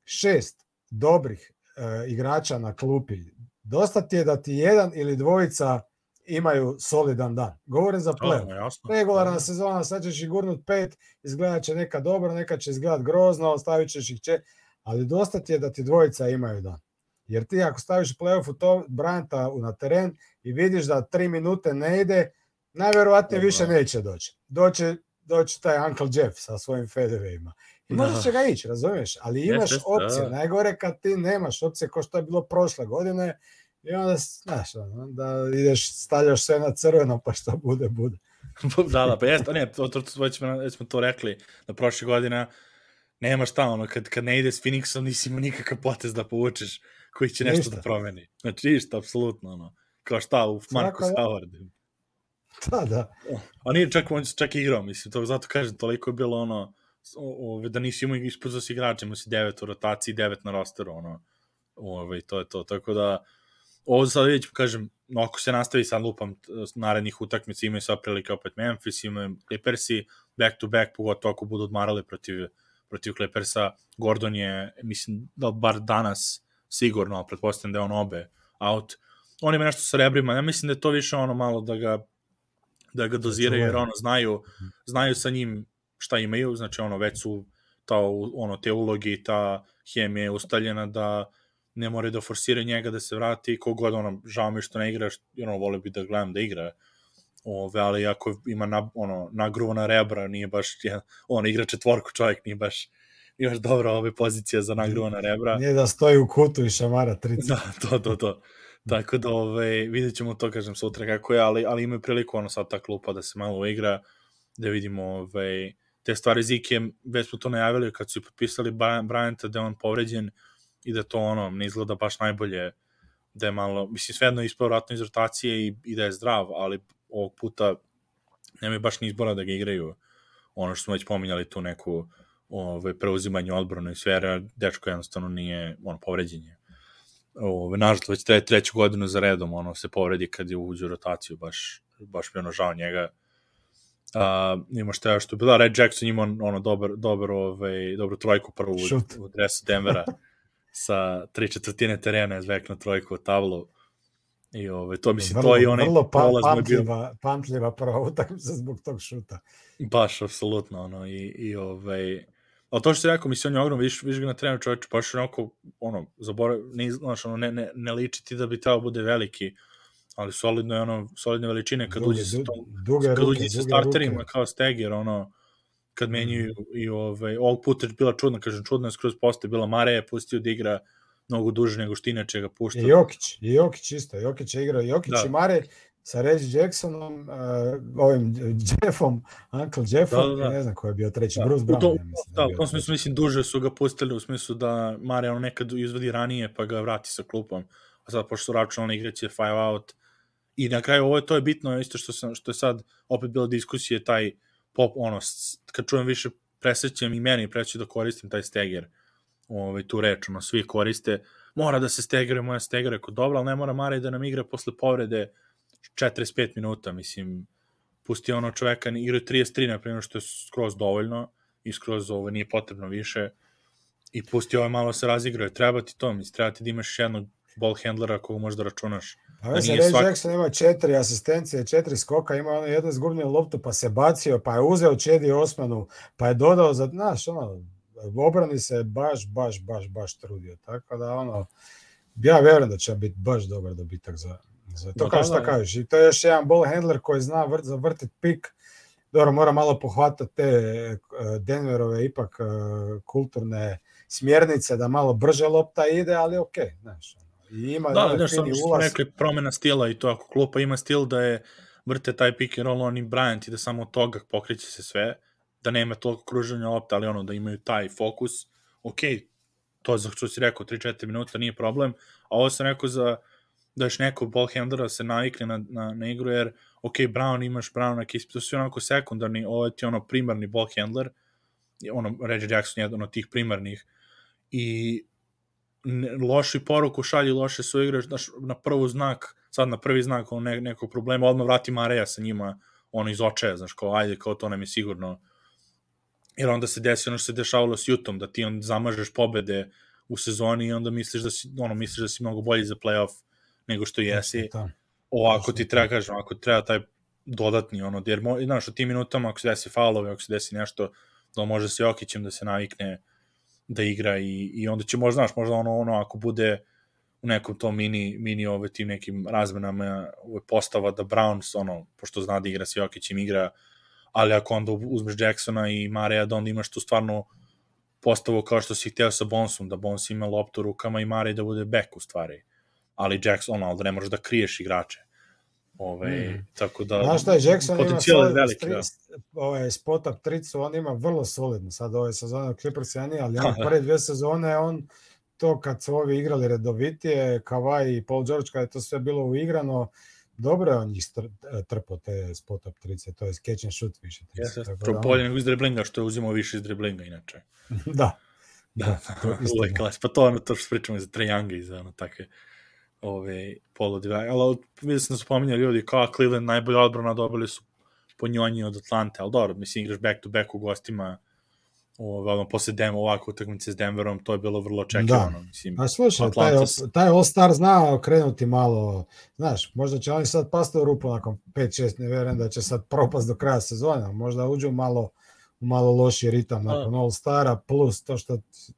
šest dobrih e, igrača na klupi, dosta ti je da ti jedan ili dvojica imaju solidan dan. Govorim za play. Regularna sezona, sad ćeš ih gurnut pet, izgledat će neka dobro, neka će izgledat grozno, ostavit ćeš ih će, ali dosta ti je da ti dvojica imaju dan. Jer ti ako staviš u play-offu to Bryanta na teren i vidiš da tri minute ne ide, najverovatnije više neće doći. Doće, doći taj Uncle Jeff sa svojim fedevima. I možda Da. će ga ići, razumiješ? Ali imaš jeste, da, opcije. da. Najgore kad ti nemaš opcije kao što je bilo prošle godine i onda, znaš, onda ideš, stavljaš sve na crveno pa šta bude, bude. <laughs> da, da, pa jeste, ne, to, to, to, već, smo, već smo to rekli, da prošle godine nema šta, ono, kad, kad ne ide s Phoenixom nisi imao nikakav potez da povučeš koji će nešto Ništa. da promeni. Znači, ništa, apsolutno, ono, kao šta u Marcus da. Howard. Da, da. A nije čak, on čak igrao, mislim, to zato kažem, toliko je bilo ono, o, o, da nisi imao ispod si igrača, imao si devet u rotaciji, devet na rosteru, ono, ovaj, to je to, tako da, ovo sad ću, kažem, ako se nastavi sad lupam narednih utakmica, imaju sad prilike opet Memphis, imaju Clippersi, back to back, pogotovo ako budu odmarali protiv, protiv Clippersa, Gordon je, mislim, da bar danas sigurno, pretpostavljam da je on obe out. On ima nešto sa rebrima, ja mislim da je to više ono malo da ga da ga doziraju, jer ono, znaju, znaju sa njim šta imaju, znači ono, već su ta, ono, te uloge i ta hemija je ustaljena da ne more da forsira njega da se vrati, kogod ono, žao mi što ne igra, ono, vole bi da gledam da igra, Ove, ali ako ima na, ono, nagruvana rebra, nije baš, je, on igra četvorku čovjek, nije baš, nije baš dobra ove pozicija za nagruvana rebra. Nije da stoji u kutu i šamara 30. Da, to, to, to. Tako da ove, vidjet ćemo to, kažem, sutra kako je, ali, ali imaju priliku ono sad ta klupa da se malo igra, da vidimo ove, te stvari Zike, već smo to najavili kad su potpisali Bryanta da je on povređen i da to ono ne izgleda baš najbolje, da je malo, mislim svejedno je ispao vratno iz rotacije i, i da je zdrav, ali ovog puta nema baš ni izbora da ga igraju. Ono što smo već pominjali tu neku ove, preuzimanje odbrana i sve, dečko jednostavno nije ono, povređenje ove, nažalost, već tre, treću godinu za redom, ono, se povredi kad je uđe u rotaciju, baš, baš mi ono žao njega. Uh, ima šta što je bila, Red Jackson ima ono dobar, dobar, ovaj, dobru trojku prvu u, u dresu Denvera <laughs> sa tri četvrtine terena je zvekno trojku u tablu. I ovaj, to mislim, vrlo, to je onaj vrlo pa, pamtljiva, bio... pamtljiva prva utakmica zbog tog šuta. Baš, apsolutno, ono, i, i ovaj, Ali to što si rekao, mislim, on je ogrom, viš, viš ga na trenu čovječe, pa što onako, ono, zaborav, ne, znaš, ono, ne, ne, ne liči ti da bi trebao bude veliki, ali solidno je ono, solidne veličine kad uđe sa tom, duge kad uđe sa starterima ruke. kao Steger, ono, kad menjuju mm. i ovaj, ovog puta je bila čudna, kažem, čudna je skroz postoje, bila Mare je pustio da igra mnogo duže nego što inače ga pušta. I Jokić, i Jokić isto, Jokić je igrao, Jokić da. i Mare sa Reggie Jacksonom, uh, ovim Jeffom, Uncle Jeffom, da, da, da. ne znam ko je bio treći, da. Bruce Brown. To, ja mislim, da, da u tom smislu, mislim, duže su ga pustili u smislu da Mare ono nekad izvadi ranije pa ga vrati sa klupom, a sad pošto su računali igraće five out, i na kraju ovo je, to je bitno isto što, sam, što je sad opet bila diskusija taj pop, ono, kad čujem više presećam i meni preću da koristim taj steger, ovaj, tu reč, ono, svi koriste, mora da se stegere, moja stegere, kod dobro, ali ne mora Mare da nam igra posle povrede 45 minuta, mislim, pusti ono čoveka, igra 33, na primjer, što je skroz dovoljno i skroz ovo nije potrebno više i pusti ovaj malo se razigraju. Treba ti to, mislim, treba ti da imaš jednog ball handlera koga možeš da računaš. A da Ray svak... Jackson ima četiri asistencije, četiri skoka, ima ono jedno zgurnio loptu, pa se bacio, pa je uzeo Čedi Osmanu, pa je dodao za, znaš, ono, obrani se baš, baš, baš, baš trudio. Tako da, ono, ja verujem da će biti baš dobar dobitak za, Za to kao šta da, kažeš. I to je još jedan ball handler koji zna vrt, zavrtit pik. Dobro, mora malo pohvatati te e, Denverove ipak e, kulturne smjernice da malo brže lopta ide, ali ok, znaš. I ima da, da, znaš, ulaz. rekli promena stila i to ako klupa ima stil da je vrte taj pick and roll on i Bryant i da samo od toga pokriće se sve, da nema toliko kruženja lopta, ali ono da imaju taj fokus, ok, to za što si rekao, 3-4 minuta nije problem, a ovo sam rekao za da još neko ball handlera se navikne na, na, na igru, jer ok, Brown imaš Brown na kispi, to su onako sekundarni, ovo je ti ono primarni ball handler, ono, Reggie Jackson je jedan od tih primarnih, i loši poruku šalji, loše su igre, znaš, na prvu znak, sad na prvi znak ono, ne, nekog problema, odmah vrati Mareja sa njima, ono iz očaja, znaš, kao, ajde, kao to nam je sigurno, jer onda se desi ono što se dešavalo s Jutom, da ti on zamažeš pobede u sezoni i onda misliš da si, ono, misliš da si mnogo bolji za playoff, nego što jesi. Da. Ovako ti treba, kažem, ako treba taj dodatni, ono, jer, znaš, u tim minutama, ako se desi faulovi, ako se desi nešto, da može se Jokićem da se navikne da igra i, i onda će možda, znaš, možda ono, ono, ako bude u nekom tom mini, mini ove tim nekim razmenama ove postava da Browns, ono, pošto zna da igra sa Jokićem, igra, ali ako onda uzmeš Jacksona i Mareja, da onda imaš tu stvarno postavu kao što si hteo sa Bonsom, da Bons ima loptu rukama i Marej da bude back u stvari ali Jackson, ono, da ne možeš da kriješ igrače. Ove, mm. tako da... Znaš šta je, Jackson ima solid, veliki, da. ovaj, spot up tricu, on ima vrlo solidno, sad ove sezone Clippers ja nije, ali <laughs> on prve dve sezone, on to kad su ovi igrali redovitije, Kawhi i Paul George, kada je to sve bilo uigrano, dobro je on njih trpo te spot up trice, to je catch and shoot više. Trice, Jeste, tako da bolje nego iz driblinga, što je uzimao više iz driblinga inače. <laughs> da. Da, da, uvek klas. Pa to ono to što pričamo za Trae Younga i za ono takve ove, polo divaj. Ali vidio sam da su pominjali ljudi kao Cleveland najbolja odbrana dobili su po njonji od Atlante, ali dobro, mislim, igraš back to back u gostima, Ove, ono, posle Dem, ovako utakmice s Denverom, to je bilo vrlo očekivano. Da. Mislim, A slušaj, taj, taj All-Star zna okrenuti malo, znaš, možda će oni sad pasti u rupu nakon 5-6, ne verujem da će sad propast do kraja sezone, a možda uđu malo u malo loši ritam nakon All-Stara, plus to što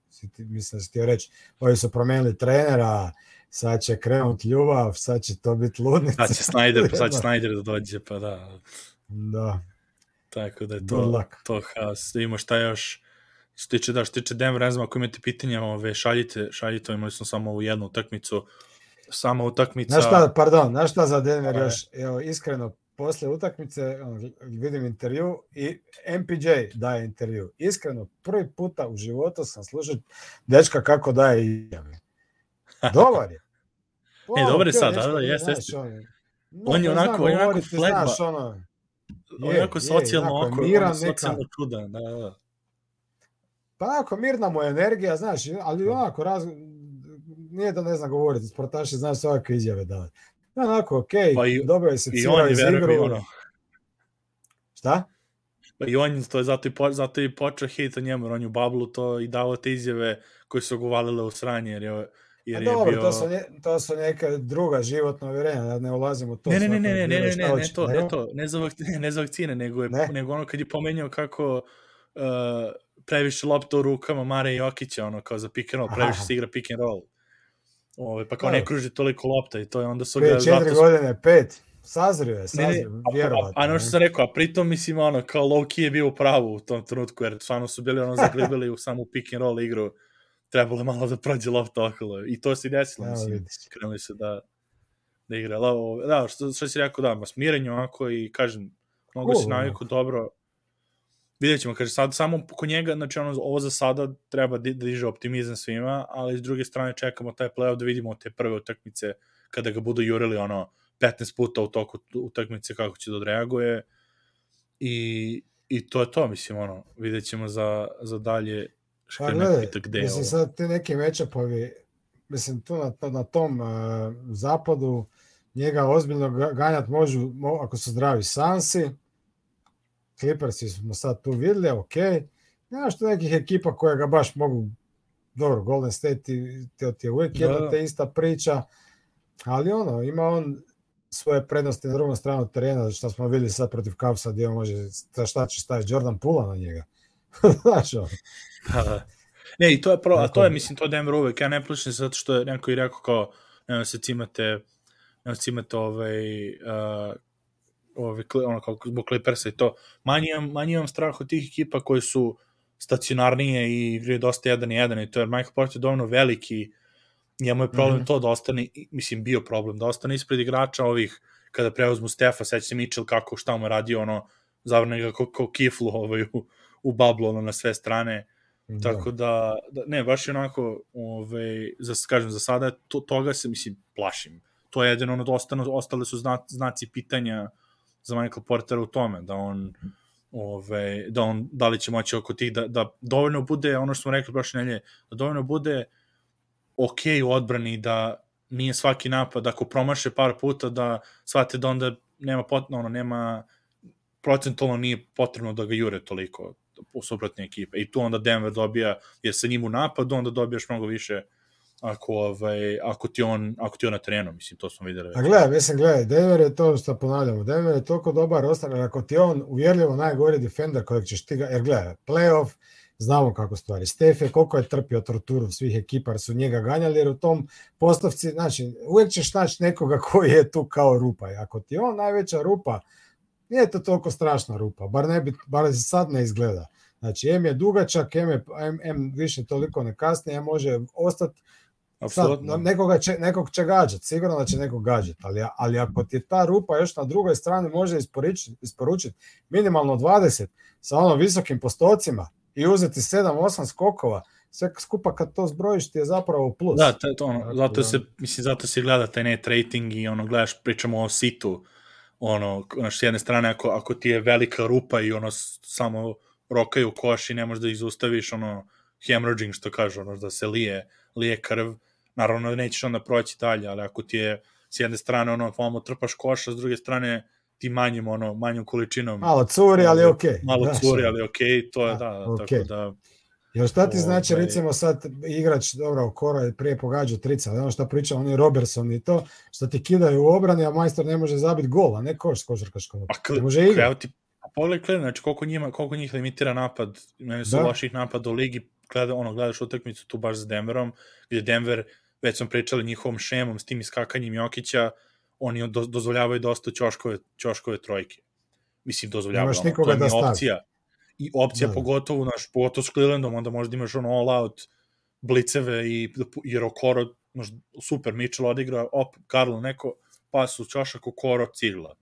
si ti, mislim da si htio reći, ovi su promenili trenera, sad će krenut ljubav, sad će to biti ludnica. Sad će Snyder, <laughs> sad će Snyder da dođe, pa da. Da, Tako da je to, to haos. Da imamo šta još što tiče, da, što tiče Denver, ne znam ako imate pitanja, ove, šaljite, šaljite, imali smo samo ovu jednu utakmicu, sama utakmica. Znaš šta, pardon, znaš šta za Denver Aj. još, evo, iskreno, posle utakmice vidim intervju i MPJ daje intervju. Iskreno, prvi puta u životu sam slušao dečka kako daje izjave. <laughs> Dobar je. E, dobar je sad, da, da, jeste, znaš, jeste. On je onako- on je onako flegma. Znaš, ono, on je je, onako je, socijalno oko, miran je socijalno čudan, da, da, da. Pa onako, mirna mu je energija, znaš, ali onako, raz, nije da ne zna govoriti, sportaši znaju svake izjave davati. Onako, okej, Pa i- dobro je se je, iz igru. ono, Šta? Pa i on, to je zato i, po, zato i počeo hejt o njemu, on je u bablu to i dao te izjave koje su ga uvalile u sranje, jer je, jer A je dobro, bio... to, su nje, to su neka druga životna uvjerenja, da ne ulazimo u to. Ne, ne, ne, ne, ne, ne, ne, ne, ne, to, ne to, ne za, vakcine, ne za vakcine, nego, je, Ne? nego ono kad je pomenjao kako uh, previše lopta u rukama Mare Jokića, ono, kao za pick and roll, previše se igra pick and roll. Ove, pa kao ne kruži toliko lopta i to je onda su ga... Prije četiri zato su- godine, pet, sazrio je, Ne, ne, sazrio, a, vjerovatno. a, a ono što ne. sam rekao, a pritom mislim ono, kao low key je bio u pravu u tom trenutku, jer stvarno su bili ono <laughs> zaglibili u samu pick and roll igru, trebalo je malo da prođe lopta okolo i to se desilo, Evo mislim, vidiš. krenuli su da, da igra. Ali, ovo, da, što, što si rekao, da, ma smirenje onako i kažem, mnogo si naviku dobro, vidjet ćemo, kaže, sad samo kod njega, znači ono, ovo za sada treba da diže optimizam svima, ali s druge strane čekamo taj playoff da vidimo te prve utakmice kada ga budu jurili ono 15 puta u toku utakmice kako će da odreaguje i, i to je to, mislim, ono, vidjet ćemo za, za dalje Pa je gledaj, gde mislim ovo. sad ti neki matchupovi, mislim tu na, to- na tom uh, zapadu njega ozbiljno ga- ganjat možu, mo, ako su zdravi Sansi, Clippersi smo sad tu vidjeli, ok, nema što nekih ekipa koje ga baš mogu, dobro, Golden State ti, ti je uvijek Da, jedna da. te ista priča, ali ono, ima on svoje prednosti na drugom stranu terena, što smo vidjeli sad protiv Cavsa, gdje on može, šta će staviti, Jordan Pula na njega. <laughs> Znaš, ono. Da, da. Ne, i to je, pro, a to je, mislim, to Denver uvek. Ja ne plašim se zato što je neko i rekao kao, nema se cimate, nema se cimate ovaj, uh, ovaj, ono, kao zbog Clippersa i to. Manje imam, manje imam strah od tih ekipa koje su stacionarnije i igraju dosta jedan i jedan i to je Michael Porter dovoljno veliki njemu je problem Mhm. to da ostane, mislim, bio problem, da ostane ispred igrača ovih, kada preuzmu Stefa, seća se Mitchell kako, šta mu je radio, ono, zavrne ga kao, kao kiflu ovaj, u, u bablu, ono, na sve strane. Tako da, da ne, baš je onako, ovaj, za, kažem, za sada to, toga se, mislim, plašim. To je jedino ono, da ostane, ostale su zna, znaci pitanja za Michael Portera u tome, da on, ove, da on, da li će moći oko tih, da, da dovoljno bude, ono što smo rekli prošle nelje, da dovoljno bude ok u odbrani, da nije svaki napad, ako promaše par puta, da shvate da onda nema, pot, ono, nema, procentualno nije potrebno da ga jure toliko suprotne ekipe. I tu onda Denver dobija, jer sa njim u napadu, onda dobijaš mnogo više ako, ovaj, ako, ti on, ako ti on na terenu, mislim, to smo videli. A gledaj, mislim, gledaj, Denver je to što ponavljamo, Denver je toliko dobar jer ako ti on uvjerljivo najgori defender kojeg ćeš ti ga, jer gledaj, playoff, znamo kako stvari. Stef je koliko je trpio torturu svih ekipa, jer su njega ganjali, jer u tom postavci, znači, uvijek ćeš naći nekoga koji je tu kao rupa. I ako ti on najveća rupa, nije to toliko strašna rupa, bar ne bi, bar se sad ne izgleda. Znači, M je dugačak, M, je, M, M više toliko ne kasni, M može ostati Sad, nekoga će, nekog će gađat, sigurno da će nekog gađat, ali, ali ako ti ta rupa još na drugoj strani može isporučiti isporučit minimalno 20 sa ono visokim postocima i uzeti 7-8 skokova, sve skupa kad to zbrojiš ti je zapravo plus. Da, to, to ono, zato da- se, mislim, zato se gleda taj net rating i ono, gledaš, pričamo o situ, ono, znaš, s jedne strane, ako, ako ti je velika rupa i ono, samo rokaju koš i ne možeš da ih zaustaviš, ono, hemorrhaging, što kažu, ono, da se lije, lije krv, naravno da nećeš onda proći dalje, ali ako ti je s jedne strane ono vamo trpaš koša, s druge strane ti manjim ono manjom količinom malo curi ali okej okay. malo curi ali okej okay, to je da, da okay. tako da Jel šta ti znači ovaj... recimo sad igrač, dobro, Koro je prije pogađao trica, ono šta priča, oni Robertson i to, što ti kidaju u obrani, a majstor ne može zabiti gol, a ne koš s košarkaškom. Pa ne može igrati. Ti, pogledaj, Klen, znači koliko, njima, koliko njih limitira napad, meni su da. loših napada u ligi, gleda, ono, gledaš utakmicu tu baš za Denverom, gdje Denver, već smo pričali njihovom šemom, s tim iskakanjem Jokića, oni do, dozvoljavaju dosta ćoškove, ćoškove trojke. Mislim, dozvoljavaju, ono, to je da opcija. I opcija da. pogotovo, naš, pogotovo s Clevelandom, onda možda imaš ono all out bliceve i jer Okoro, znaš, super, Mitchell odigra, op, Karlo neko, pas u čošak, Okoro, cigla.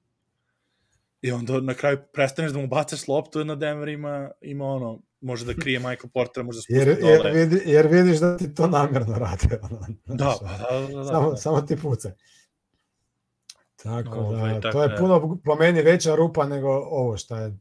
I onda na kraju prestaneš da mu bacaš loptu, jedna Denver ima, ima ono, može da krije Michael Porter, može da spusti jer, jer, vidi, jer vidiš da ti to namjerno rade. <laughs> Ono, da, pa da, da, da, samo, da. samo ti puca. Tako Ove, da, tako to je puno po meni veća rupa nego ovo što je,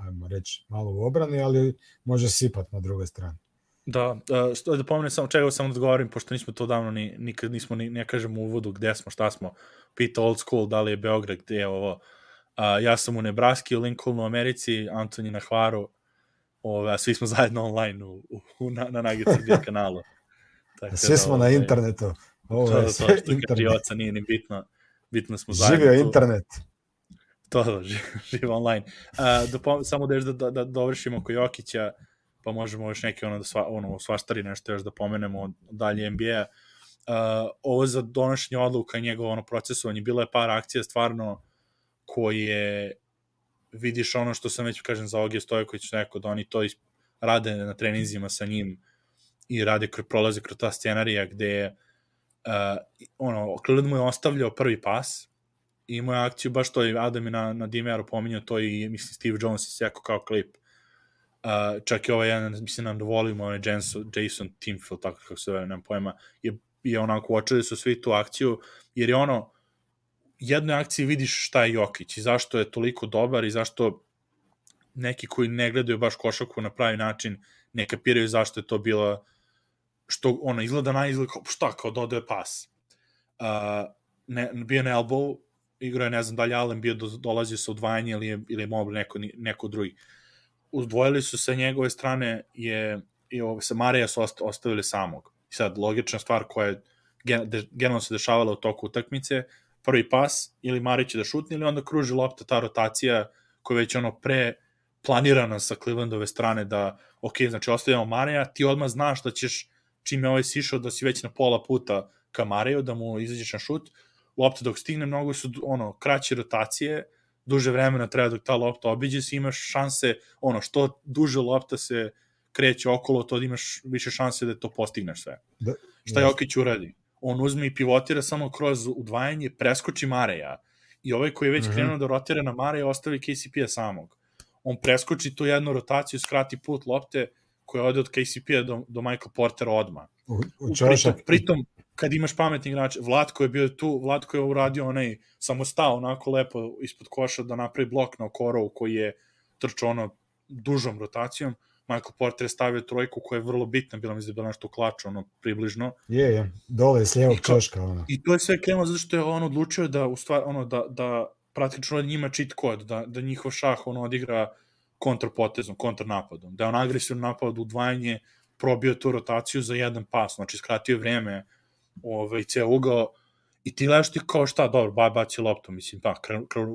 ajmo reći, malo u obrani, ali može sipat na druge strane. Da, uh, da pomenem samo čega sam odgovorim, pošto nismo to davno ni, nikad nismo ni, ne kažem u uvodu gde smo, šta smo, pita old school, da li je Beograd, gde je ovo, uh, ja sam u Nebraski, u Lincolnu, u Americi, Antoni na Hvaru, ove, a svi smo zajedno online u, u, na, na Nugget Srbije kanalu. <laughs> Tako svi da, smo ove, na internetu. Ovo je to, to, to, što internet. nije ni bitno bitno smo zajedno. Živio internet. To, da, živo online. Uh, da, samo da, da, da, da dovršimo oko Jokića, pa možemo još neke ono, da sva, ono, svaštari nešto još da pomenemo dalje NBA. Uh, ovo za donošenje odluka i njegovo ono procesovanje, bilo je par akcija stvarno koje vidiš ono što sam već kažem za Ogije Stojković rekao da oni to rade na treninzima sa njim i rade kroz prolaze kroz ta scenarija gde uh, ono, Cleveland mu je ostavljao prvi pas imao je akciju, baš to je Adam je na, na Dimearu pominjao to i mislim Steve Jones je sjekao kao klip. Uh, čak i ovaj jedan, mislim, nam dovolimo, onaj Jason, Jason Timfield, tako kako se zove, nemam pojma, je, je onako uočili su svi tu akciju, jer je ono, jednoj akciji vidiš šta je Jokić i zašto je toliko dobar i zašto neki koji ne gledaju baš košaku na pravi način ne kapiraju zašto je to bila što ona izgleda na izgled kao šta kao dodaje pas. Uh, ne, bio na elbow, igrao je ne znam da li Allen bio do, dolazio sa udvajanje ili je, ili je mogli neko, neko drugi. Udvojili su sa njegove strane je i ovo, sa Marija su ostavili samog. I sad, logična stvar koja je generalno se dešavala u toku utakmice, prvi pas, ili Marija će da šutne, ili onda kruži lopta, ta rotacija koja je već ono pre planirana sa Clevelandove strane da, ok, znači ostavljamo Marija, ti odmah znaš da ćeš čim je ovaj sišao da si već na pola puta ka Mareju, da mu izađeš na šut, lopta dok stigne, mnogo su ono, kraće rotacije, duže vremena treba dok ta lopta obiđe se, imaš šanse, ono, što duže lopta se kreće okolo, to imaš više šanse da to postigneš sve. Da, Šta Jokić uradi? On uzme i pivotira samo kroz udvajanje, preskoči Mareja i ovaj koji je već mhm. -huh. krenuo da rotira na Mareja ostavi KCP-a samog. On preskoči tu jednu rotaciju, skrati put lopte, koja ode od KCP-a do, do Michael Portera odma. U, u pritom, pritom, kad imaš pametni igrač, Vlatko je bio tu, Vlatko je uradio onaj, samo stao onako lepo ispod koša da napravi blok na Okorovu koji je trčao ono dužom rotacijom, Michael Porter je stavio trojku koja je vrlo bitna, bila mi je bila nešto klača, ono, približno. Je, je, dole s lijevog čoška, ono. I to je sve krenulo zato što je on odlučio da, u stvar, ono, da, da praktično njima cheat kod, da, da njihov šah, ono, odigra kontrapotezom, kontrnapadom, da je on agresivno napad udvajanje, probio tu rotaciju za jedan pas, znači skratio vreme ovaj, ceo ugao i ti gledaš ti kao šta, dobro, ba, baci loptu, mislim, pa,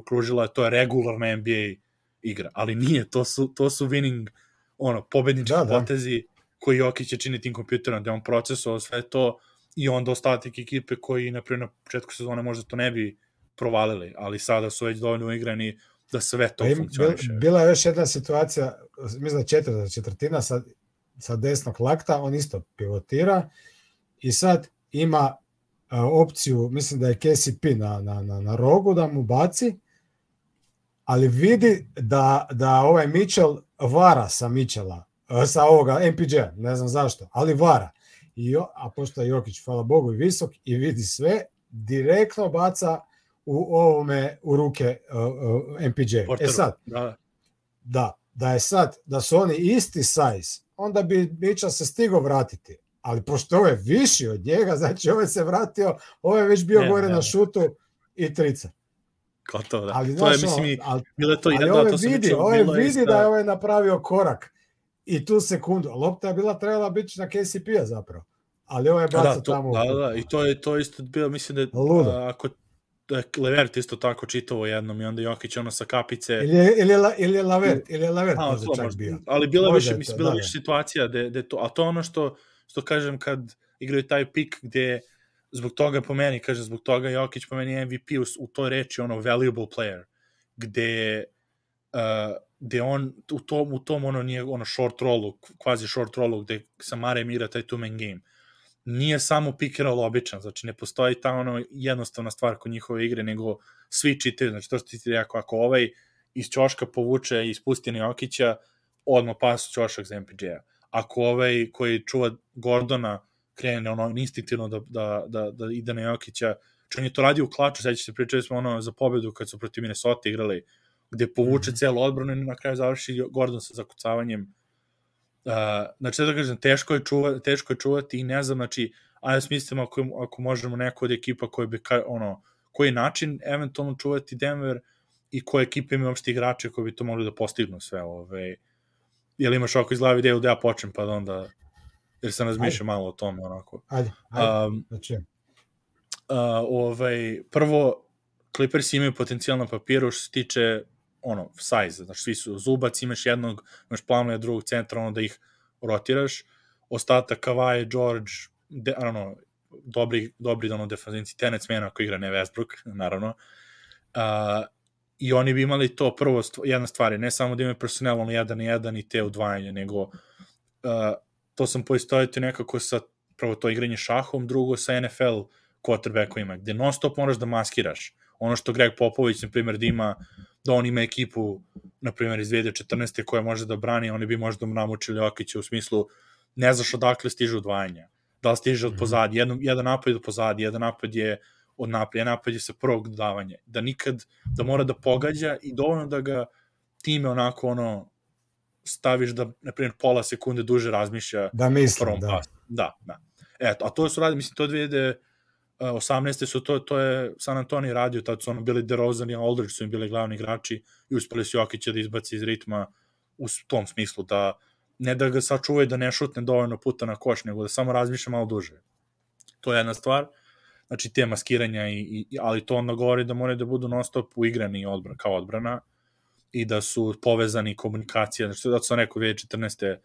kružila je, to je regularna NBA igra, ali nije, to su, to su winning, ono, pobednički da, da. potezi koji Jokić će činiti tim kompjuterom, da je on procesovao sve to i onda ostatak ekipe koji, na primjer, na početku sezone možda to ne bi provalili, ali sada su već dovoljno igrani da sve to pa funkcioniše. Bila je još jedna situacija, mislim da četvrta četvrtina sa, sa desnog lakta, on isto pivotira i sad ima a, opciju, mislim da je KCP na, na, na, na rogu da mu baci, ali vidi da, da ovaj Mitchell vara sa Mitchella, sa ovoga MPJ, ne znam zašto, ali vara. I, a pošto je Jokić, hvala Bogu, i visok i vidi sve, direktno baca u ovome u ruke uh, uh, MPJ. Porteru. E sad, da. da, da je sad, da su oni isti size, onda bi Bića se stigo vratiti. Ali pošto ovo je viši od njega, znači ovo se vratio, ovo je već bio ne, gore ne, na šutu i trica. Gotovo, da. Ali, to je, mislim, ali, bilo to ali jedan, ovo da, to vidi, ovo vidi da je ovaj napravio korak i tu sekundu. Lopta je bila trebala biti na KCP-a zapravo. Ali ovo je bacio da, to, tamo. Da, da, i to je to isto bilo, mislim da Ludo. ako da Levert isto tako čitavo jednom i onda Jokić ono sa kapice. Ili ili ili je Lavert, ili Lavert a, možda čak bio. Ali bila možda više, mislim, bila da, više situacija da, da to, a to ono što, što kažem kad igraju taj pik gde zbog toga po meni, kaže, zbog toga Jokić po meni MVP u, u toj reči ono valuable player, gde uh, gde on u tom, u tom ono nije ono short rollu, kvazi short rollu gde sa Marem igra taj two man game nije samo pick and roll običan, znači ne postoji ta ono jednostavna stvar kod njihove igre, nego svi čitaju, znači to što ti rekao, ako ovaj iz Ćoška povuče i ispusti na Jokića, odmah pas Ćošak za MPJ-a. Ako ovaj koji čuva Gordona krene ono instinktivno da, da, da, da ide na Jokića, on je to radio u klaču, sećate se, pričali smo ono za pobedu kad su protiv Minnesota igrali, gde povuče mm -hmm. celu odbranu i na kraju završi Gordon sa zakucavanjem Uh, znači, da kažem, teško je, čuva, teško je čuvati i ne znam, znači, ajde smislimo ako, ako možemo neko od ekipa koji bi, ka, ono, koji način eventualno čuvati Denver i koje ekipe imaju uopšte igrače koji bi to mogli da postignu sve, ove, jel imaš oko iz glavi ideju da ja počnem, pa da onda, jer sam razmišljao malo o tome, onako. Ajde, ajde, um, znači. Uh, ovaj, prvo, Clippers imaju potencijal na papiru što se tiče ono, size, znači svi su zubac, imaš jednog, imaš planuje drugog centra, ono da ih rotiraš, ostatak Kawhi, George, de, ano, dobri, dobri ono, defanzivnici, Tenec Mena koji igra ne Westbrook, <laughs> naravno, uh, i oni bi imali to prvo, jedna stvar je, ne samo da imaju personel ono jedan na jedan i te udvajanje, nego uh, to sam poistojiti nekako sa prvo to igranje šahom, drugo sa NFL quarterbackovima, gde non stop moraš da maskiraš. Ono što Greg Popović, na primjer, da ima da on ima ekipu, na primjer, iz 2014. koja može da brani, oni bi možda namučili Okića u smislu ne znaš odakle stiže odvajanja. Da li stiže od mhm. pozadi, jedan, jedan napad je od pozadi, jedan napad je od napad, jedan napad je sa prvog dodavanja. Da nikad, da mora da pogađa i dovoljno da ga time onako ono staviš da, na primjer, pola sekunde duže razmišlja da mislim, da. Pasu. Da, da. Eto, a to su radi, mislim, to 2000 18. su to, to je San Antonio radio, tad su ono bili DeRozan i Aldridge su im bili glavni igrači i uspeli su Jokića da izbaci iz ritma u tom smislu da ne da ga sačuvaju da ne šutne dovoljno puta na koš, nego da samo razmišlja malo duže. To je jedna stvar, znači te maskiranja, i, i, ali to onda govori da moraju da budu non stop uigrani odbrana, kao odbrana i da su povezani komunikacija, znači da su neko 2014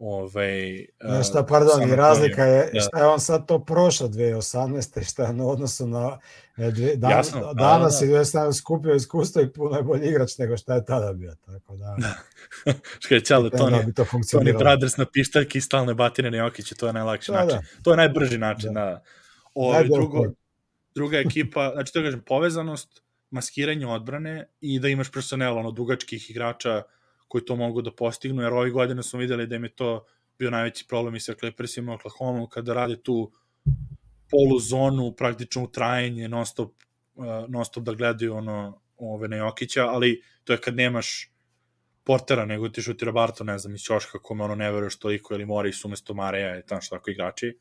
Ovaj, šta, pardon, i razlika je, da. šta je on sad to prošao 2018. šta je na odnosu na e, dve, dan, Jasno, da, danas da, da. i 2017 skupio iskustvo i puno je bolji igrač nego šta je tada bio, tako da... Što je čalo, Toni, bi to Toni Brothers na pištaljki i stalne batine na Jokiće, to je najlakši da, način. Da. To je najbrži način, da. da. Ovo, drugo, druga ekipa, znači to kažem, povezanost, maskiranje odbrane i da imaš personel, ono, dugačkih igrača, koji to mogu da postignu, jer ovih godina smo videli da im je to bio najveći problem i sa Clippersima Oklahoma, kada rade tu polu zonu, praktično u trajenje, non stop, uh, non stop da gledaju ono, ove na Jokića, ali to je kad nemaš Portera, nego ti šutira Barto, ne znam, iz Ćoška, kome ono ne veruješ toliko, ili Moris umesto Mareja, i tamo što tako igrači.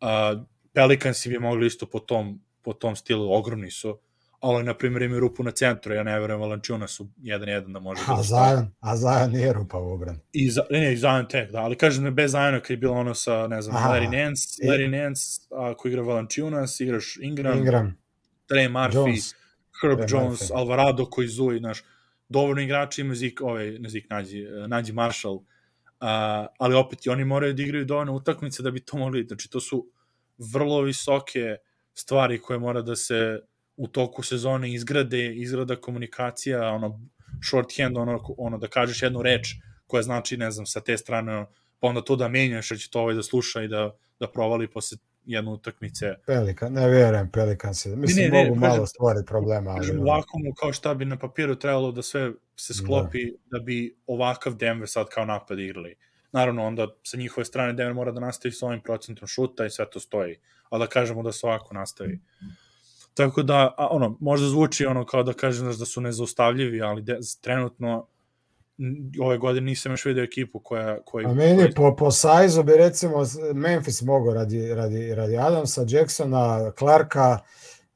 Uh, Pelicansi bi mogli isto po tom, po tom stilu, ogromni su, ali na primjer imaju rupu na centru, ja ne verujem Valančuna su 1-1 da može da A Zajan, a Zajan nije rupa u obrani. I za, ne, ne, Zajan tek, da, ali kažem bez Zajana kad je bilo ono sa, ne znam, Aha, Larry Nance, i... Larry Nance, ako igra Valančunas, igraš Ingram, Ingram. Trey Murphy, Jones. Herb Trey Jones, Murphy. Alvarado koji zuji, znaš, dovoljno igrači ima Zik, ovaj, ne Zik, nađi, nađi Marshall, uh, ali opet i oni moraju da igraju dovoljno utakmice da bi to mogli, znači to su vrlo visoke stvari koje mora da se u toku sezone izgrade, izgrada komunikacija, ono, shorthand, ono, ono, da kažeš jednu reč koja znači, ne znam, sa te strane, pa onda to da menjaš, jer će to ovaj da sluša i da, da provali posle jednu utakmice. Pelikan, ne vjerujem, Pelikan se, mislim, ne, ne, mogu ne, malo stvoriti problema. Ali... U vakumu, kao šta bi na papiru trebalo da sve se sklopi, da. da bi ovakav Denver sad kao napad igrali. Naravno, onda sa njihove strane Denver mora da nastavi sa ovim procentom šuta i sve to stoji. Ali da kažemo da se ovako nastavi. Tako da, a, ono, možda zvuči ono kao da kažem da su nezaustavljivi, ali de, trenutno ove godine nisam još vidio ekipu koja... koja A meni koja... po, po sajzu bi recimo Memphis mogao radi, radi, radi Adamsa, Jacksona, Clarka,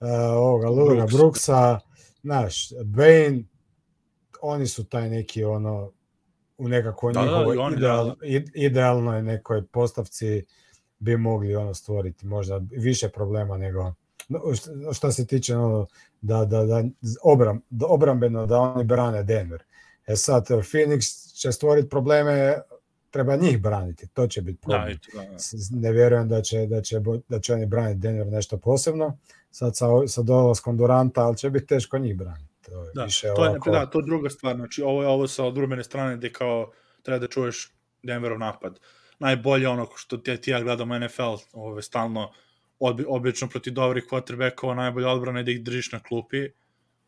uh, ovoga Lulega Brooks. Brooksa, znaš, Bane, oni su taj neki ono u nekako Da, da, njihovoj i oni, ideal, da. id- idealnoj nekoj postavci bi mogli ono stvoriti možda više problema nego no, št- šta se tiče ono, da, da, da, obram, da obrambeno da oni brane Denver. E sad, Phoenix će stvoriti probleme, treba njih braniti, to će biti Da, problem. da, da. S- ne vjerujem da će, da će, da će oni braniti Denver nešto posebno, sad sa, sa dolaskom Duranta, ali će biti teško njih braniti. To je Da, više to je, ovako, da, to je druga stvar, znači ovo je ovo sa odrubene strane gde kao treba da čuješ Denverov napad. Najbolje ono što ti, ti ja gledamo NFL, ove, stalno, odbi, obično protiv dobrih quarterbackova, najbolje odbrana je da ih držiš na klupi,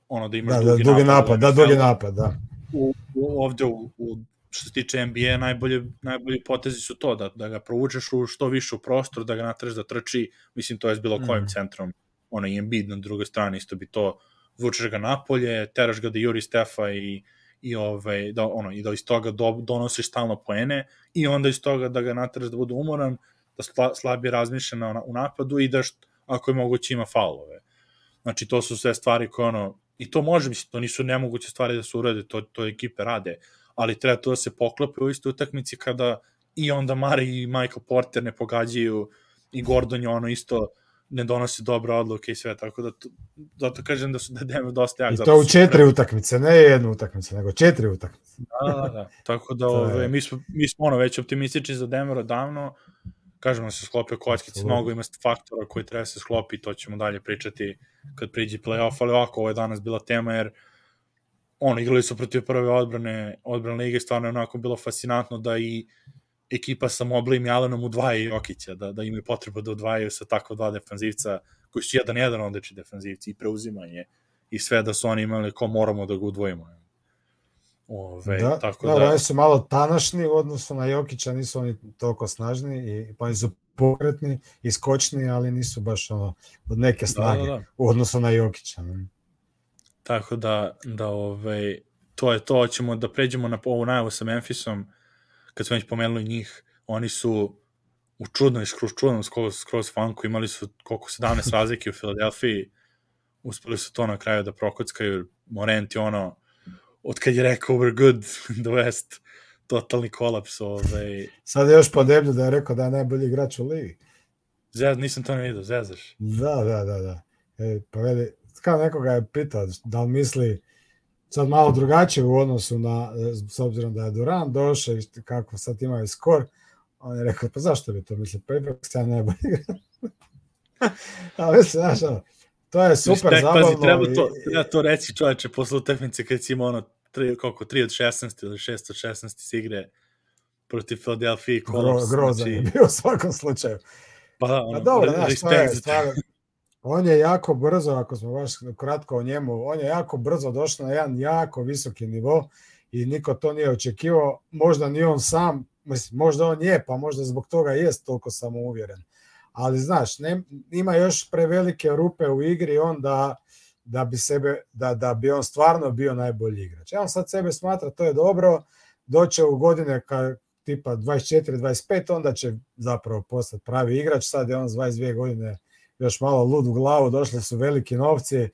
ono da imaš da, da, dugi, dugi napad, napad, da, dugi napad, da. u, u, ovde u, u što se tiče NBA najbolje, najbolji potezi su to da, da ga provučeš u što više u prostor, da ga natreš da trči, mislim to je s bilo kojim Mm. centrom, ono i Embiid na drugoj strani isto bi to vučeš ga napolje, teraš ga da juri Stefa i i ovaj da ono i da iz toga do, donosiš stalno poene i onda iz toga da ga nateraš da bude umoran, da sla, slabije razmišlja na, u napadu i da št, ako je moguće ima faulove. Znači to su sve stvari koje ono i to može mislim to nisu nemoguće stvari da se urade, to to ekipe rade, ali treba to da se poklope u istoj utakmici kada i onda Mari i Michael Porter ne pogađaju i Gordon je ono isto ne donosi dobre odluke i sve, tako da to, zato kažem da su da Denver dosta jak. I to u četiri pre- utakmice, ne jednu utakmicu, nego četiri utakmice. Da, da, da. <laughs> Tako da, ove, mi, smo, mi smo ono već optimistični za Denver odavno, kažemo se sklopio kockice, mnogo ima faktora koji treba se sklopi, to ćemo dalje pričati kad priđe playoff, ali ovako, ovo je danas bila tema, jer ono, igrali su protiv prve odbrane, odbrane lige, stvarno je onako bilo fascinantno da i ekipa sa Moblim i Alenom udvaja Jokića, da, da imaju potrebu da udvajaju sa tako dva defanzivca, koji su jedan jedan odlični defanzivci i preuzimanje i sve da su oni imali ko moramo da ga udvojimo. Ove, da, tako da, da, oni su malo tanašni u odnosu na Jokića, nisu oni toliko snažni, i, pa oni su pokretni i skočni, ali nisu baš ono, od neke snage Da, da, da. u odnosu na Jokića. Tako da, da ovaj, to je to, ćemo da pređemo na ovu najavu sa Memphisom, kad smo već pomenuli njih, oni su u čudnoj, skroz čudnom, skroz, skroz funku, imali su koliko 17 razlike u Filadelfiji, uspeli su to na kraju da prokockaju, Morent je ono, od kad je rekao we're good, <laughs> the West, totalni kolaps, ovaj, Sad je još po deblju da je rekao da je najbolji igrač u ligi. zez, nisam to ne vidio, zezaš. Da, da, da, da. E, pa veli, kao nekoga je pitao da li misli sad malo drugačije u odnosu na, e, s obzirom da je Duran došao i kako sad imaju skor, on je rekao, pa zašto bi to mislio, pa ipak sam najbolji igrač. <laughs> A mislim, znaš, to je super Respekt, zabavno. Pazi, treba, to, treba to reći čoveče posle utakmice kad si imao ono, tri, koliko, 3 od 16 ili 6 od 16 iz igre protiv Philadelphia i Gro, grozan je znači, bio u svakom slučaju. pa da, Pa ono, dobro, re- znaš, to je stvarno, on je jako brzo, ako smo baš kratko o njemu, on je jako brzo došao na jedan jako visoki nivo i niko to nije očekivao, možda ni on sam, mislim, možda on je, pa možda zbog toga jest toliko samouvjeren. Ali znaš, ne, ima još prevelike rupe u igri on da, da bi sebe, da, da bi on stvarno bio najbolji igrač. Ja on sad sebe smatra, to je dobro, doće u godine ka, tipa 24-25, onda će zapravo postati pravi igrač, sad je on s 22 godine još malo lud u glavu, došli su veliki novci,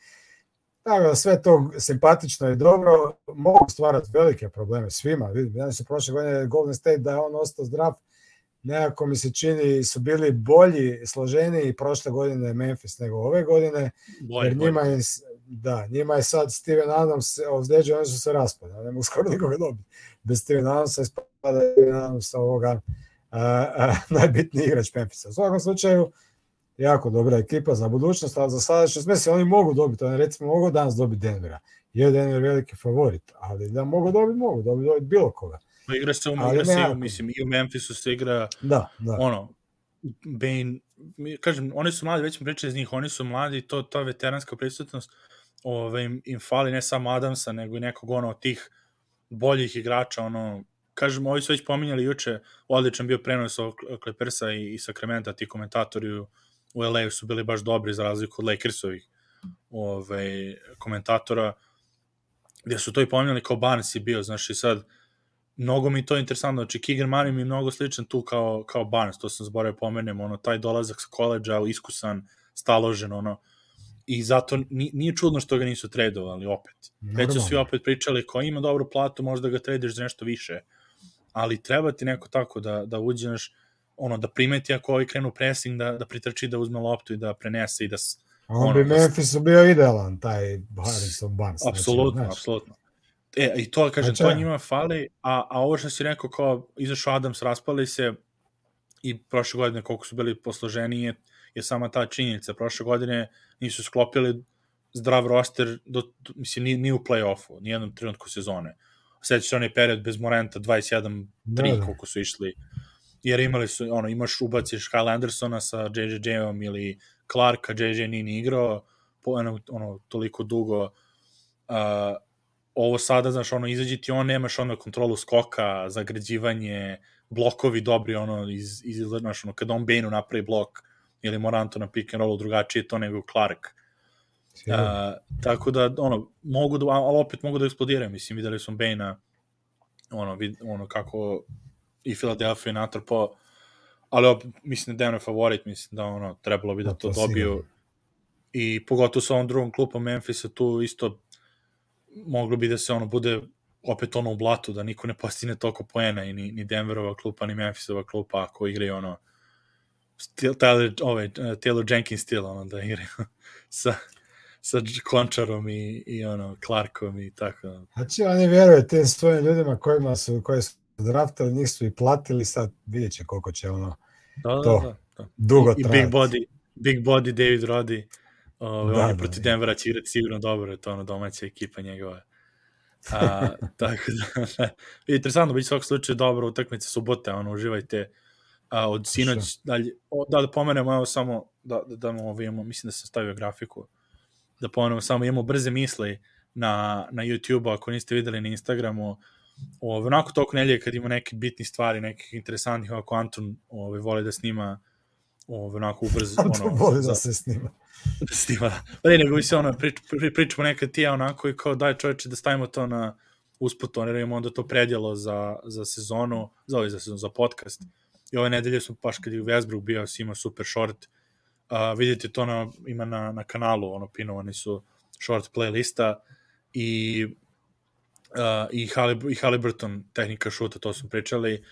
tako da sve to simpatično i dobro, mogu stvarati velike probleme svima, vidim, ja su prošle godine Golden State da je on ostao zdrav, nekako mi se čini su bili bolji, složeniji prošle godine Memphis nego ove godine, bolje, jer njima je, da, njima je sad Steven Adams ozlijeđen, oni su se raspali, ne mogu skoro nikoga dobiti. Bez Steven Adamsa ispada Steven Adams ovoga a, a, <laughs> najbitniji igrač Memphisa. U svakom slučaju, jako dobra ekipa za budućnost, ali za sadašnjost, mislim, oni mogu dobiti, oni recimo mogu danas dobiti Denvera. Je Denver veliki favorit, ali da mogu dobiti, mogu dobiti, dobiti bilo koga. Pa igra se, u, Ali igra se i nekako. u, mislim, i u Memphisu se igra, Da, da. ono, Bane, mi- kažem, oni su mladi, već smo pričali iz njih, oni su mladi to, ta veteranska prisutnost ove, im, im fali ne samo Adamsa, nego i nekog ono od tih boljih igrača, ono, kažem, ovi su već pominjali juče, odličan bio prenos ovog Clippersa i, i Sacramento, ti komentatori u, u LA su bili baš dobri za razliku od Lakersovih ove, komentatora, gde su to i pominjali kao Barnes je bio, znaš, i sad mnogo mi to interesantno, znači Keegan Murray mi je mnogo sličan tu kao, kao Barnes, to sam zborio pomenem, ono, taj dolazak sa koleđa, iskusan, staložen, ono, i zato nije čudno što ga nisu tradovali opet. Već su svi opet pričali ko ima dobru platu, možda ga tradeš za nešto više, ali treba ti neko tako da, da uđeš, ono, da primeti ako ovaj krenu pressing, da, da pritrči, da uzme loptu i da prenese i da... On ono, bi da Memphisu bio idealan, taj Harrison Barnes. Znači, apsolutno, znači, apsolutno. E, i to, kažem, znači, to njima fali, a, a ovo što si rekao, kao, izašao Adams, raspali se i prošle godine koliko su bili posloženi je, je sama ta činjenica. Prošle godine nisu sklopili zdrav roster, do, mislim, ni, ni u play-offu, ni jednom trenutku sezone. Sveća se onaj period bez Morenta, 27-3, da, da. koliko su išli, jer imali su, ono, imaš, ubaciš Kyle Andersona sa JJJ-om ili Clarka, JJ nije ni igrao, po, ono, ono, toliko dugo, uh, ovo sada, znaš, ono, izađi ti on, nemaš ono kontrolu skoka, zagrađivanje, blokovi dobri, ono, iz, iz znaš, ono, kada on Bane napravi blok, ili Moranto na pick and rollu drugačije to nego Clark. Uh, tako da, ono, mogu da, ali opet mogu da eksplodiraju, mislim, videli smo Bane-a, ono, vid, ono, kako i Philadelphia natrpo, ali opet, mislim da Denver favorit, mislim da, ono, trebalo bi da, da to, to dobiju. I pogotovo sa ovom drugom klupom Memphisa tu isto moglo bi da se ono bude opet ono u blatu, da niko ne postigne toliko poena i ni, ni Denverova klupa, ni Memphisova klupa ako igraju ono Tyler, ovaj, Taylor Jenkins stil, ono, da igraju <laughs> sa, sa Končarom i, i ono, Clarkom i tako. Znači, oni vjeruju tim svojim ljudima kojima su, koje su draftali, njih su i platili, sad vidjet će koliko će ono da, da to da, da. dugo I, I Big Body, Big Body David Roddy, Ove, da, on je da, protiv da. Denvera će igrati sigurno dobro, to ono domaća ekipa njegova. A, <laughs> tako da, da. interesantno, biti svakog slučaju dobro utakmice subote, ono, uživajte a, od sinoć, dalje, o, da, da pomenemo, evo samo, da, da, da imamo, mislim da sam stavio grafiku, da pomenemo samo, imamo brze misli na, na YouTube-u, ako niste videli na Instagramu, Ove, onako toliko nelje kad ima neke bitni stvari, nekih interesantnih, ako Anton ove, voli da snima ove, onako ubrzo. <laughs> Anton ono, voli da se snima da <laughs> snima. Pa ne, nego se ono, prič, pri, pričamo nekad ti ja onako i kao daj čoveče da stavimo to na usput, ono, imamo onda to predjelo za, za sezonu, za ovaj za sezonu, za podcast. I ove nedelje smo baš kad je Westbrook bio, si ima super short, uh, vidite to na, ima na, na kanalu, ono, pinovani su short playlista i uh, i, Halib i Halliburton tehnika šuta, to smo pričali.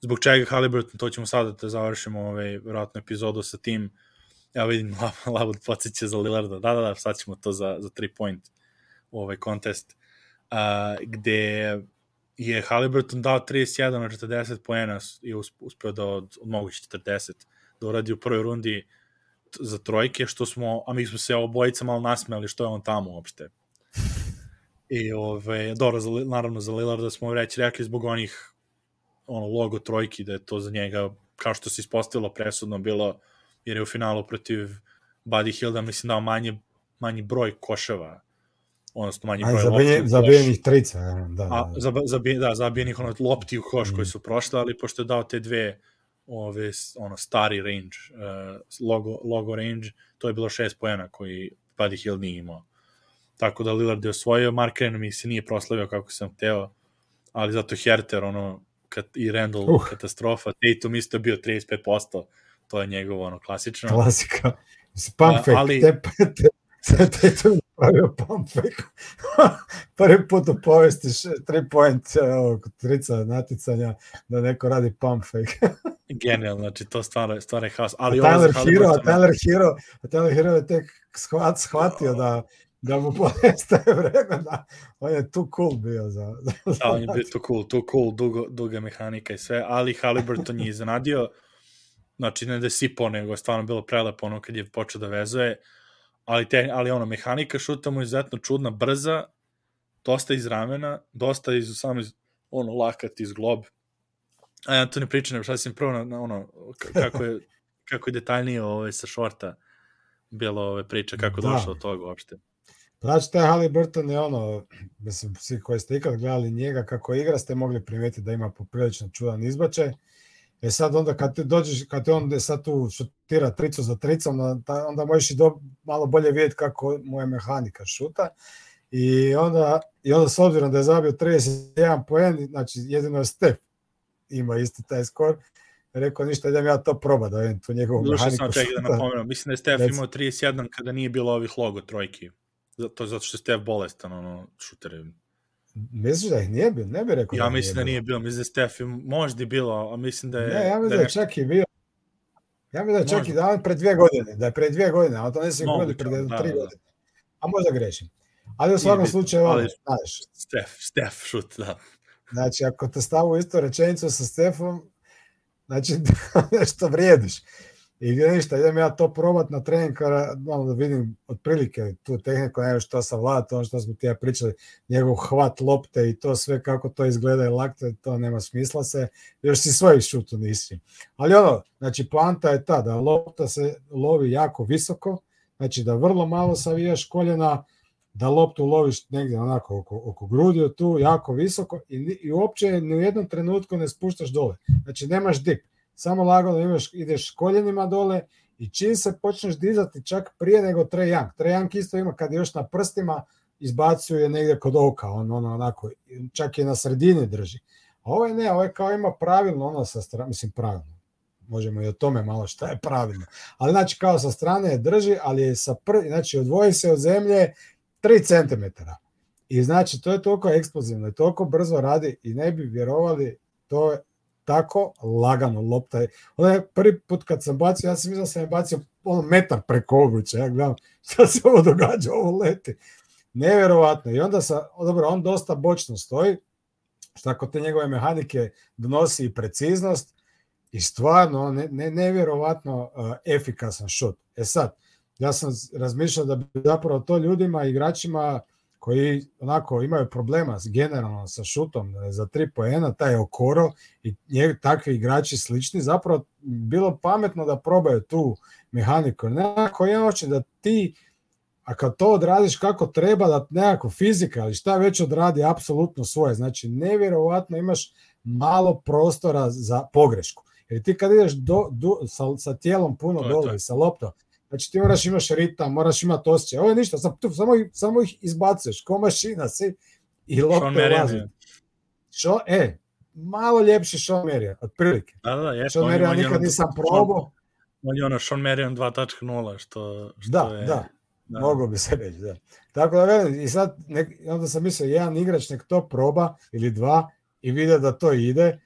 Zbog čega Halliburton, to ćemo sada da završimo ovaj, vjerojatno epizodu sa tim Ja vidim <laughs> Lavud podsjeća za Lillarda. Da, da, da, sad ćemo to za, za 3 point ovaj kontest. Uh, gde je Halliburton dao 31 na 40 poena i uspeo da od, od mogući 40 da uradi u prvoj rundi za trojke, što smo, a mi smo se obojica malo nasmeli što je on tamo uopšte. I ove, dobro, za, naravno za Lillarda smo reći rekli zbog onih ono, logo trojki, da je to za njega, kao što se ispostavilo presudno, bilo jer je u finalu protiv Buddy Hilda, mislim, dao manje, manji broj koševa, odnosno manji broj zabije, lopti zabijenih trica, da, da, da. A, zabije, da, zabijenih ono, lopti u koš mm. koji su prošle, ali pošto je dao te dve ove, ono, stari range, uh, logo, logo range, to je bilo šest pojena koji Buddy Hill nije imao. Tako da Lillard je osvojio, Mark Ren mi se nije proslavio kako sam teo, ali zato Herter, ono, kad, i Randall uh. katastrofa, Tatum isto bio 35%, to je njegovo ono klasično. Klasika. Pump fake, ali... te, te, te, te to napravio pump fake. <laughs> Prvi put u povesti 3 point trica naticanja da neko radi pump fake. <laughs> Genijalno, znači to stvarno, stvarno je haos. Ali a Tyler, Hero, a Tyler Hero, a Tyler Hero je tek shvat, shvatio da da mu <laughs> ponestaje vremena. On je tu cool bio za... <laughs> za da, on je bio tu cool, tu cool, dugo, duga mehanika i sve, ali Halliburton je iznenadio znači ne da je sipao, nego je stvarno bilo prelepo ono kad je počeo da vezuje, ali, te, ali ono, mehanika šuta mu je izuzetno čudna, brza, dosta iz ramena, dosta iz, samo iz, ono, lakat iz glob. A ja to ne pričam, nego šta sam prvo na, na ono, kako je, <laughs> kako je detaljnije ove, ovaj, sa šorta bilo ove priče, kako da. došlo od toga uopšte. Znači, taj Halliburton je ono, mislim, svi koji ste ikad gledali njega kako igra, ste mogli primetiti da ima poprilično čudan izbačaj. E sad onda kad ti dođeš, kad te on sad tu šutira tricu za tricom, onda možeš i do, malo bolje vidjeti kako mu je mehanika šuta. I onda, I onda s obzirom da je zabio 31 poen, znači jedino je Stef ima isti taj skor, rekao ništa, idem ja to proba da vidim tu njegovu mehaniku. sam čekaj da napomenem, mislim da je Stef imao 31 kada nije bilo ovih logo trojki. Zato, zato što je Stef bolestan, ono, šuter. Misliš da ih nije bilo? Ne bi rekao Ja da mislim da nije bilo, mislim da je Stef im- možda je bilo, a mislim da je... Ne, ja mislim da je nešto- čak i bio. Ja mislim da je čak Možda. i da on pre dvije godine, da je pre dvije godine, a to ne se godine, pre da, tri da, da. godine. A možda grešim. Ali u svakom slučaju, ali- znaš, Stef, Stef šut, da. Znači, ako te stavu istu rečenicu sa Stefom, znači <laughs> nešto vrijediš. I ništa, idem ja to probat na trening, malo da vidim otprilike tu tehniku, ne što sa vlada, ono što smo ti ja pričali, njegov hvat lopte i to sve kako to izgleda i lakte, to nema smisla se, još si svoj šutu nisi. Ali ono, znači poanta je ta da lopta se lovi jako visoko, znači da vrlo malo savijaš koljena, da loptu loviš negdje onako oko, oko grudi tu jako visoko i, i uopće ni u jednom trenutku ne spuštaš dole. Znači nemaš dip, samo lagano imaš, ideš koljenima dole i čim se počneš dizati čak prije nego Trae Young. Trae Young isto ima kad još na prstima izbacuje negdje kod oka, on, on onako, čak i na sredini drži. A ovaj ne, ovaj kao ima pravilno ono sa strane, mislim pravilno, možemo i o tome malo šta je pravilno. Ali znači kao sa strane je drži, ali je sa pr... znači odvoji se od zemlje 3 cm. I znači to je toliko eksplozivno i toliko brzo radi i ne bi vjerovali to je tako lagano lopta. je- Ono je prvi put kad sam bacio, ja sam mislio da sam je bacio ono metar preko obruča, ja gledam šta se ovo događa, ovo leti. Nevjerovatno. I onda sa, dobro, on dosta bočno stoji, šta kod te njegove mehanike donosi i preciznost i stvarno ne, ne, nevjerovatno uh, efikasan šut. E sad, ja sam razmišljao da bi zapravo to ljudima, igračima koji onako imaju problema s, generalno sa šutom e, za tri poena, taj Okoro i nje, takvi igrači slični, zapravo bilo pametno da probaju tu mehaniku. Nekako ja hoće da ti a kad to odradiš kako treba, da nekako fizika ili šta već odradi apsolutno svoje. Znači, nevjerovatno imaš malo prostora za pogrešku. Jer ti kad ideš do, do, sa, sa tijelom puno dole i sa loptom, znači ti moraš imaš ritam, moraš imati osjećaj. Ovo je ništa, sam, tu, samo, samo ih izbacuješ, ko mašina si i Marion ulazi. je. Šo, e, malo ljepši Sean Marion, otprilike. Da, da, jeste. Sean on je- Marion on je nikad ono- nisam probao. On je ono Sean Marion 2.0, što, što Da, je... da. da. Moglo bi se reći, da. Tako da velim, i sad nek, onda sam mislio, jedan igrač nek to proba ili dva i vide da to ide,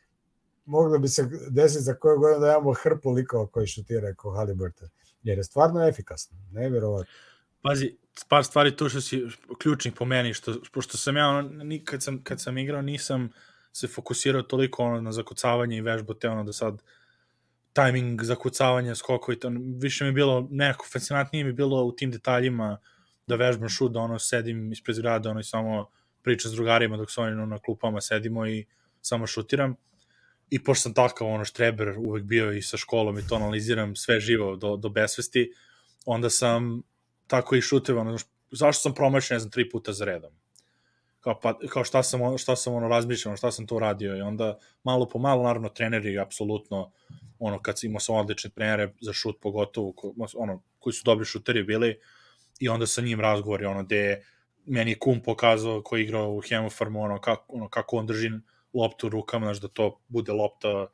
moglo bi se desiti za koju godinu da imamo hrpu likova koji šutiraju kao Haliburton. Jer je stvarno efikasno, nevjerovatno. Pazi, par stvari tu što si ključnih po meni, što, pošto sam ja, ono, kad, sam, kad sam igrao, nisam se fokusirao toliko ono, na zakucavanje i vežbu, te ono da sad timing, zakucavanje, skoko i to, više mi je bilo, nekako fascinantnije mi je bilo u tim detaljima da vežbam šut, da ono sedim ispred zgrade, ono i samo pričam s drugarima dok oni ono, na klupama sedimo i samo šutiram. I pošto sam takav ono štreber uvek bio i sa školom i to analiziram sve živo do, do besvesti, onda sam tako i šuteva, ono, zašto sam promašio, ne znam, tri puta za redom. Kao, pa, kao šta sam, šta sam ono razmišljao, šta sam to uradio i onda malo po malo, naravno, treneri apsolutno, ono, kad imao sam odlične trenere za šut pogotovo, ko, ono, koji su dobri šuteri bili, i onda sa njim razgovori, ono, gde meni je kum pokazao koji je igrao u Hemofarmu, ono, kako, ono, kako on drži loptu rukama, znaš, da to bude lopta,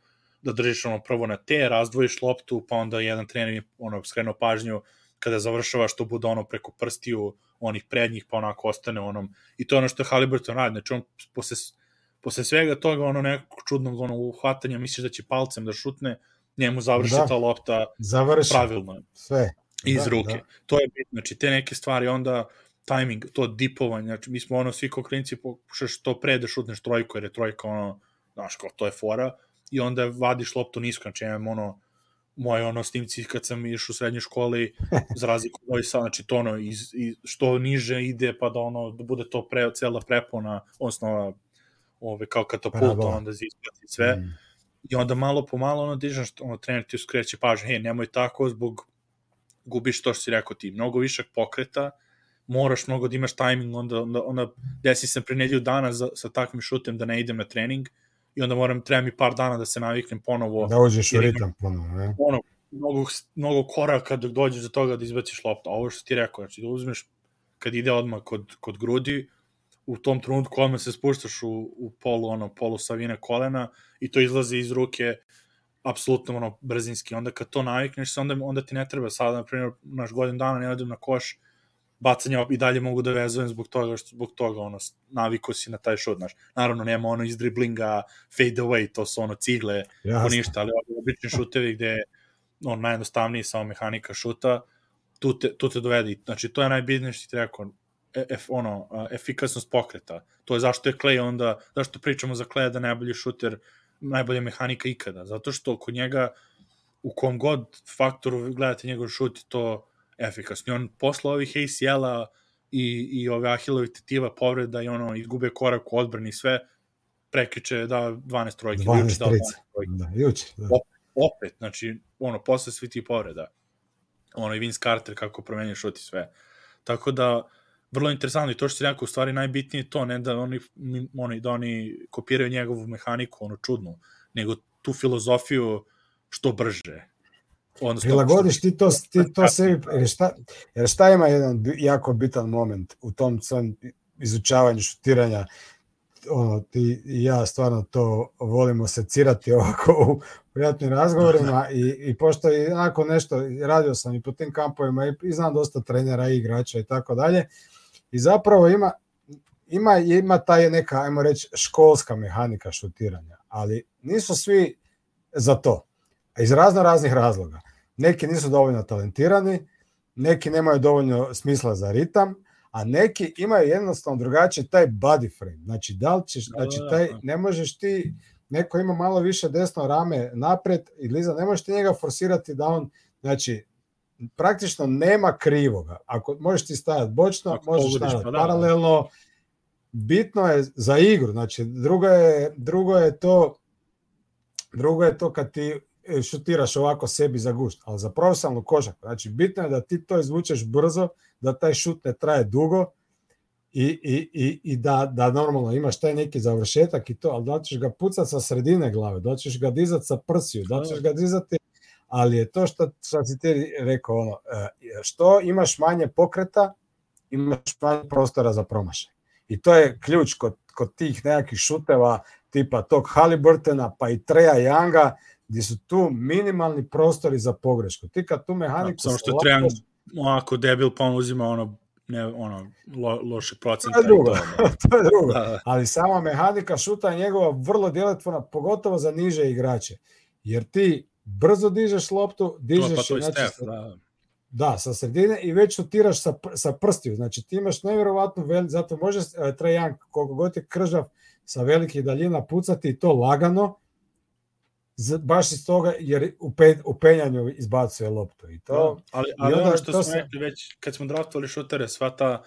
da držiš ono prvo na te, razdvojiš loptu, pa onda jedan trener je ono, skrenuo pažnju kada završavaš to bude ono preko prstiju onih prednjih, pa onako ostane onom, i to je ono što je Haliburton radi, znači on posle, posle svega toga ono nekog čudnog ono uhvatanja, misliš da će palcem da šutne, njemu završi Da. ta lopta Završi pravilno sve. iz Da, ruke. da. To je bitno, znači te neke stvari onda timing, to dipovanje, znači mi smo ono svi kao klinci pokušaš to pre da šutneš trojku, jer je trojka ono, znaš, kao to je fora, i onda vadiš loptu nisko, znači imam ono, moje ono snimci kad sam išao u srednjoj školi, <laughs> za razliku od ovih sad, znači to ono, iz, iz, što niže ide, pa da ono, da bude to pre, cela prepona, odnosno ove, kao katapult, Parabola. onda za isplati sve, Mm. i onda malo po malo ono dižeš, ono trener ti skreće pažnju, hej, nemoj tako zbog gubiš to što si rekao ti, mnogo višak pokreta, moraš mnogo da imaš tajming, onda, onda, onda desi sam pre nedelju dana za, sa takvim šutem da ne idem na trening i onda moram, treba mi par dana da se naviknem ponovo, Da uđeš u ritam ponovno. Ne? ono, mnogo, mnogo koraka dok dođeš do toga da izbaciš loptu. Ovo što ti rekao, znači da uzmeš kad ide odmah kod, kod grudi, u tom trenutku odmah se spuštaš u, u polu, ono, polu savine kolena i to izlazi iz ruke apsolutno ono brzinski. Onda kad to navikneš se, onda, onda ti ne treba sada, na primjer, naš godin dana ne odem na koš, bacanja i dalje mogu da vezujem zbog toga što zbog toga ono naviko si na taj šut znaš naravno nema ono iz driblinga fade away to su ono cigle Jasne. ko ništa ali obični šutevi gde on najjednostavniji samo mehanika šuta tu te, tu te dovedi znači to je najbitnije što ti rekao e, ono, efikasnost pokreta. To je zašto je Clay onda, zašto pričamo za Clay da najbolji šuter, najbolja mehanika ikada. Zato što kod njega, u kom god faktoru gledate njegov šut, to efikasni. On posle ovih ACL-a i, i ove Ahilovih tetiva povreda i ono, izgube korak u odbrani i sve, prekiče da 12 trojke. 12 juče da 12 trojke. Da, juče, da. Opet, opet, znači, ono, posle svi ti povreda. Ono, i Vince Carter kako promenja šut i sve. Tako da, vrlo interesantno i to što si rekao, u stvari najbitnije to, ne da oni, oni, da oni kopiraju njegovu mehaniku, ono čudnu, nego tu filozofiju što brže, Onda Prilagodiš ti to, ti to sebi, jer šta, jer šta ima jedan jako bitan moment u tom svom izučavanju šutiranja, ono, ti i ja stvarno to volimo secirati ovako u prijatnim razgovorima i, i pošto je onako nešto, radio sam i po tim kampovima i, i znam dosta trenera i igrača i tako dalje i zapravo ima, ima, ima taj neka, ajmo reći, školska mehanika šutiranja, ali nisu svi za to iz razno raznih razloga. Neki nisu dovoljno talentirani, neki nemaju dovoljno smisla za ritam, a neki imaju jednostavno drugačiji taj body frame. Znači, da li ćeš, znači, da, da, taj, da. ne možeš ti, neko ima malo više desno rame napred i liza, ne možeš ti njega forsirati da on, znači, praktično nema krivoga. Ako možeš ti stajati bočno, Ako možeš stajati pa da, paralelno, bitno je za igru, znači drugo je, drugo je to drugo je to kad ti šutiraš ovako sebi za gušt, ali za profesionalnu košarku, znači bitno je da ti to izvučeš brzo, da taj šut ne traje dugo i, i, i, i da, da normalno imaš taj neki završetak i to, ali da ćeš ga pucati sa sredine glave, da ćeš ga dizati sa prsiju, da ćeš ga dizati, ali je to što, što si ti rekao, ono, e, što imaš manje pokreta, imaš manje prostora za promašaj. I to je ključ kod, kod tih nekakvih šuteva tipa tog Haliburtona pa i Treja Younga, gdje su tu minimalni prostori za pogrešku. Ti kad tu mehaniku... Samo što treba ovako debil pa on uzima ono ne, ono, lo, loše procenta. <laughs> To je drugo, to, to je drugo. Da. Ali sama mehanika šuta je njegova vrlo djelotvorna, pogotovo za niže igrače. Jer ti brzo dižeš loptu, dižeš... To, pa to znači, step, da. Da, sa sredine i već šutiraš sa, sa prstiju. Znači ti imaš nevjerovatnu velik, zato može uh, Trae Young, koliko god je kržav, sa velikih daljina pucati i to lagano, baš iz toga jer u, pe, u penjanju izbacuje loptu i to. Da, ali, ali onda, ono što smo rekli već kad smo draftovali šutere, sva ta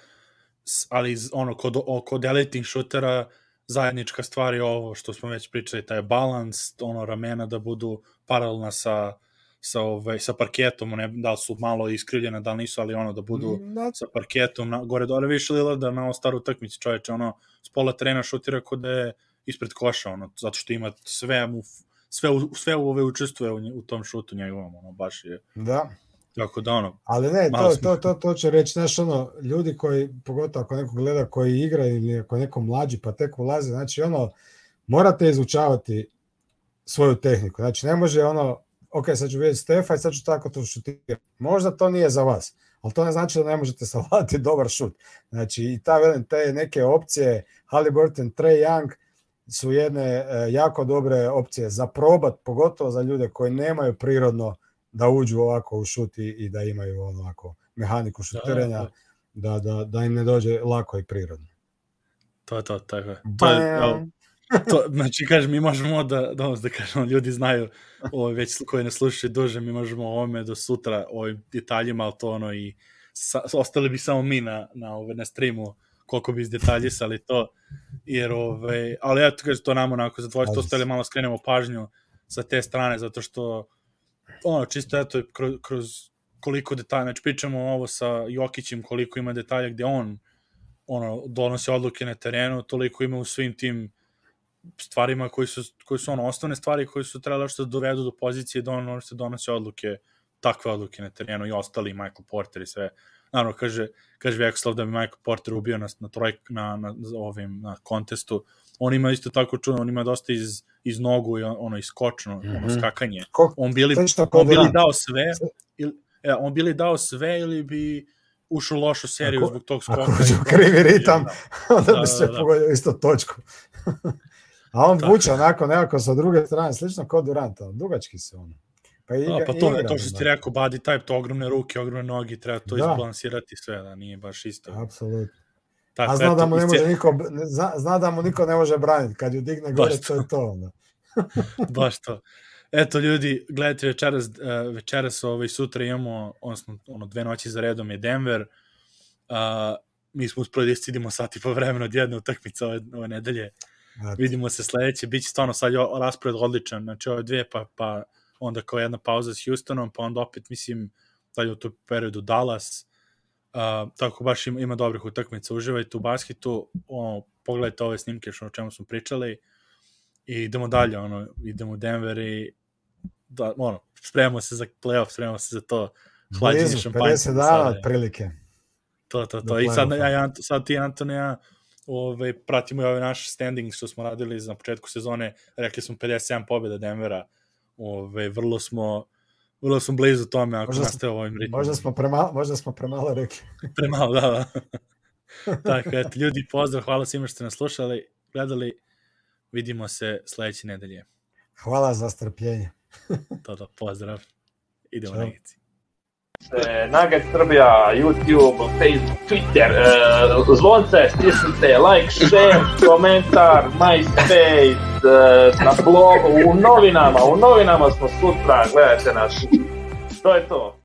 ali ono kod, kod elitnih šutera zajednička stvar je ovo što smo već pričali, taj balans, ono ramena da budu paralelna sa sa ovaj sa parketom, ne da su malo iskrivljene, da li nisu, ali ono da budu no. sa parketom na gore dole više da na staru utakmici, čoveče, ono s pola trena šutira kod da je ispred koša, ono zato što ima sve mu sve, u, sve u ove učestvuje u, u tom šutu njegovom, ono, baš je... Da. Tako da ono... Ali ne, to, smo... to, to, to će reći, znaš, ono, ljudi koji, pogotovo ako neko gleda koji igra ili ako neko mlađi pa tek ulaze, znači ono, morate izučavati svoju tehniku. Znači, ne može ono, ok, sad ću vidjeti Stefa i sad ću tako to šutirati. Možda to nije za vas, ali to ne znači da ne možete <laughs> savladati dobar šut. Znači, i ta, velim, te neke opcije, Halliburton, Trey Young, su jedne e, jako dobre opcije za probat, pogotovo za ljude koji nemaju prirodno da uđu ovako u šut i, da imaju onako mehaniku da, šutiranja, da, da, da, da im ne dođe lako i prirodno. To je to, tako je. To je, to, znači, kažem, mi možemo da, da, da kažemo, ljudi znaju, ovo, već koji ne slušaju duže, mi možemo ovome do sutra, ovim detaljima, ali to ono i sa, ostali bi samo mi na, na, ove, na streamu koliko bi izdetaljisali to, jer ove, ali eto kaže to nam onako zadovoljstvo, to stali malo skrenemo pažnju sa te strane, zato što ono, čisto eto, kroz, kroz koliko detalja, znači pričamo ovo sa Jokićem, koliko ima detalja gde on ono, donosi odluke na terenu, toliko ima u svim tim stvarima koji su, koji su ono, osnovne stvari koji su trebali što da dovedu do pozicije da on ono što donosi odluke, takve odluke na terenu i ostali, Michael Porter i sve. Naravno, kaže, kaže Vjekoslav da bi Michael Porter ubio na, na, troj, na, na, ovim, na kontestu. On ima isto tako čuno, on ima dosta iz, iz nogu i ono iskočno, mm -hmm. ono skakanje. Ko, On bili, on bili dao sve, ili, e, on bili dao sve ili bi ušao lošu seriju ako, zbog tog skoka. Ako uđu krivi ritam, da, onda da, bi se da, da. pogodio isto točku. <laughs> A on vuče onako nekako sa druge strane, slično kao Durant, dugački se ono. Pa, igra, da, pa to, igra, to što ti rekao, body type, to ogromne ruke, ogromne noge, treba to da. izbalansirati sve, da nije baš isto. Apsolutno. Tako, A zna eto, da mu ne može niko, zna, zna da mu niko ne može braniti, kad ju digne gore, to je to. Onda. <laughs> baš to. Eto ljudi, gledajte večeras, uh, večeras ovaj, sutra imamo, odnosno ono, dve noći za redom je Denver, uh, mi smo uspeli da iscidimo sat i po vremena od jedne utakmice ove, ove nedelje. Eto. Vidimo se sledeće, bit će stvarno sad raspored odličan, znači ove dve, pa, pa onda kao jedna pauza s Houstonom, pa onda opet, mislim, sad u tom periodu Dallas, uh, tako baš ima, ima dobrih utakmica, uživajte u basketu, ono, pogledajte ove snimke što o čemu smo pričali i idemo dalje, ono, idemo u Denver i da, ono, spremamo se za playoff, spremamo se za to hlađenje šampanje. 50 dana otprilike. To, to, to. I sad, ja, sad ti, Antonija, ove, pratimo i ove naše standing što smo radili na početku sezone, rekli smo 57 pobjeda Denvera, ove, vrlo smo vrlo smo blizu tome ako nastaje ovim ritmom. Možda smo premalo, možda smo premalo rekli. <laughs> premalo, da, da. <laughs> Tako, eto, ljudi, pozdrav, hvala svima što ste nas slušali, gledali, vidimo se sledeće nedelje. Hvala za strpljenje. to, to, pozdrav. Idemo na Gici. Nugget Srbija, YouTube, Facebook, Twitter, uh, zvonce, stisnite, like, share, komentar, MySpace, uh, na blogu, u novinama, u novinama smo sutra, gledajte nas. To je to.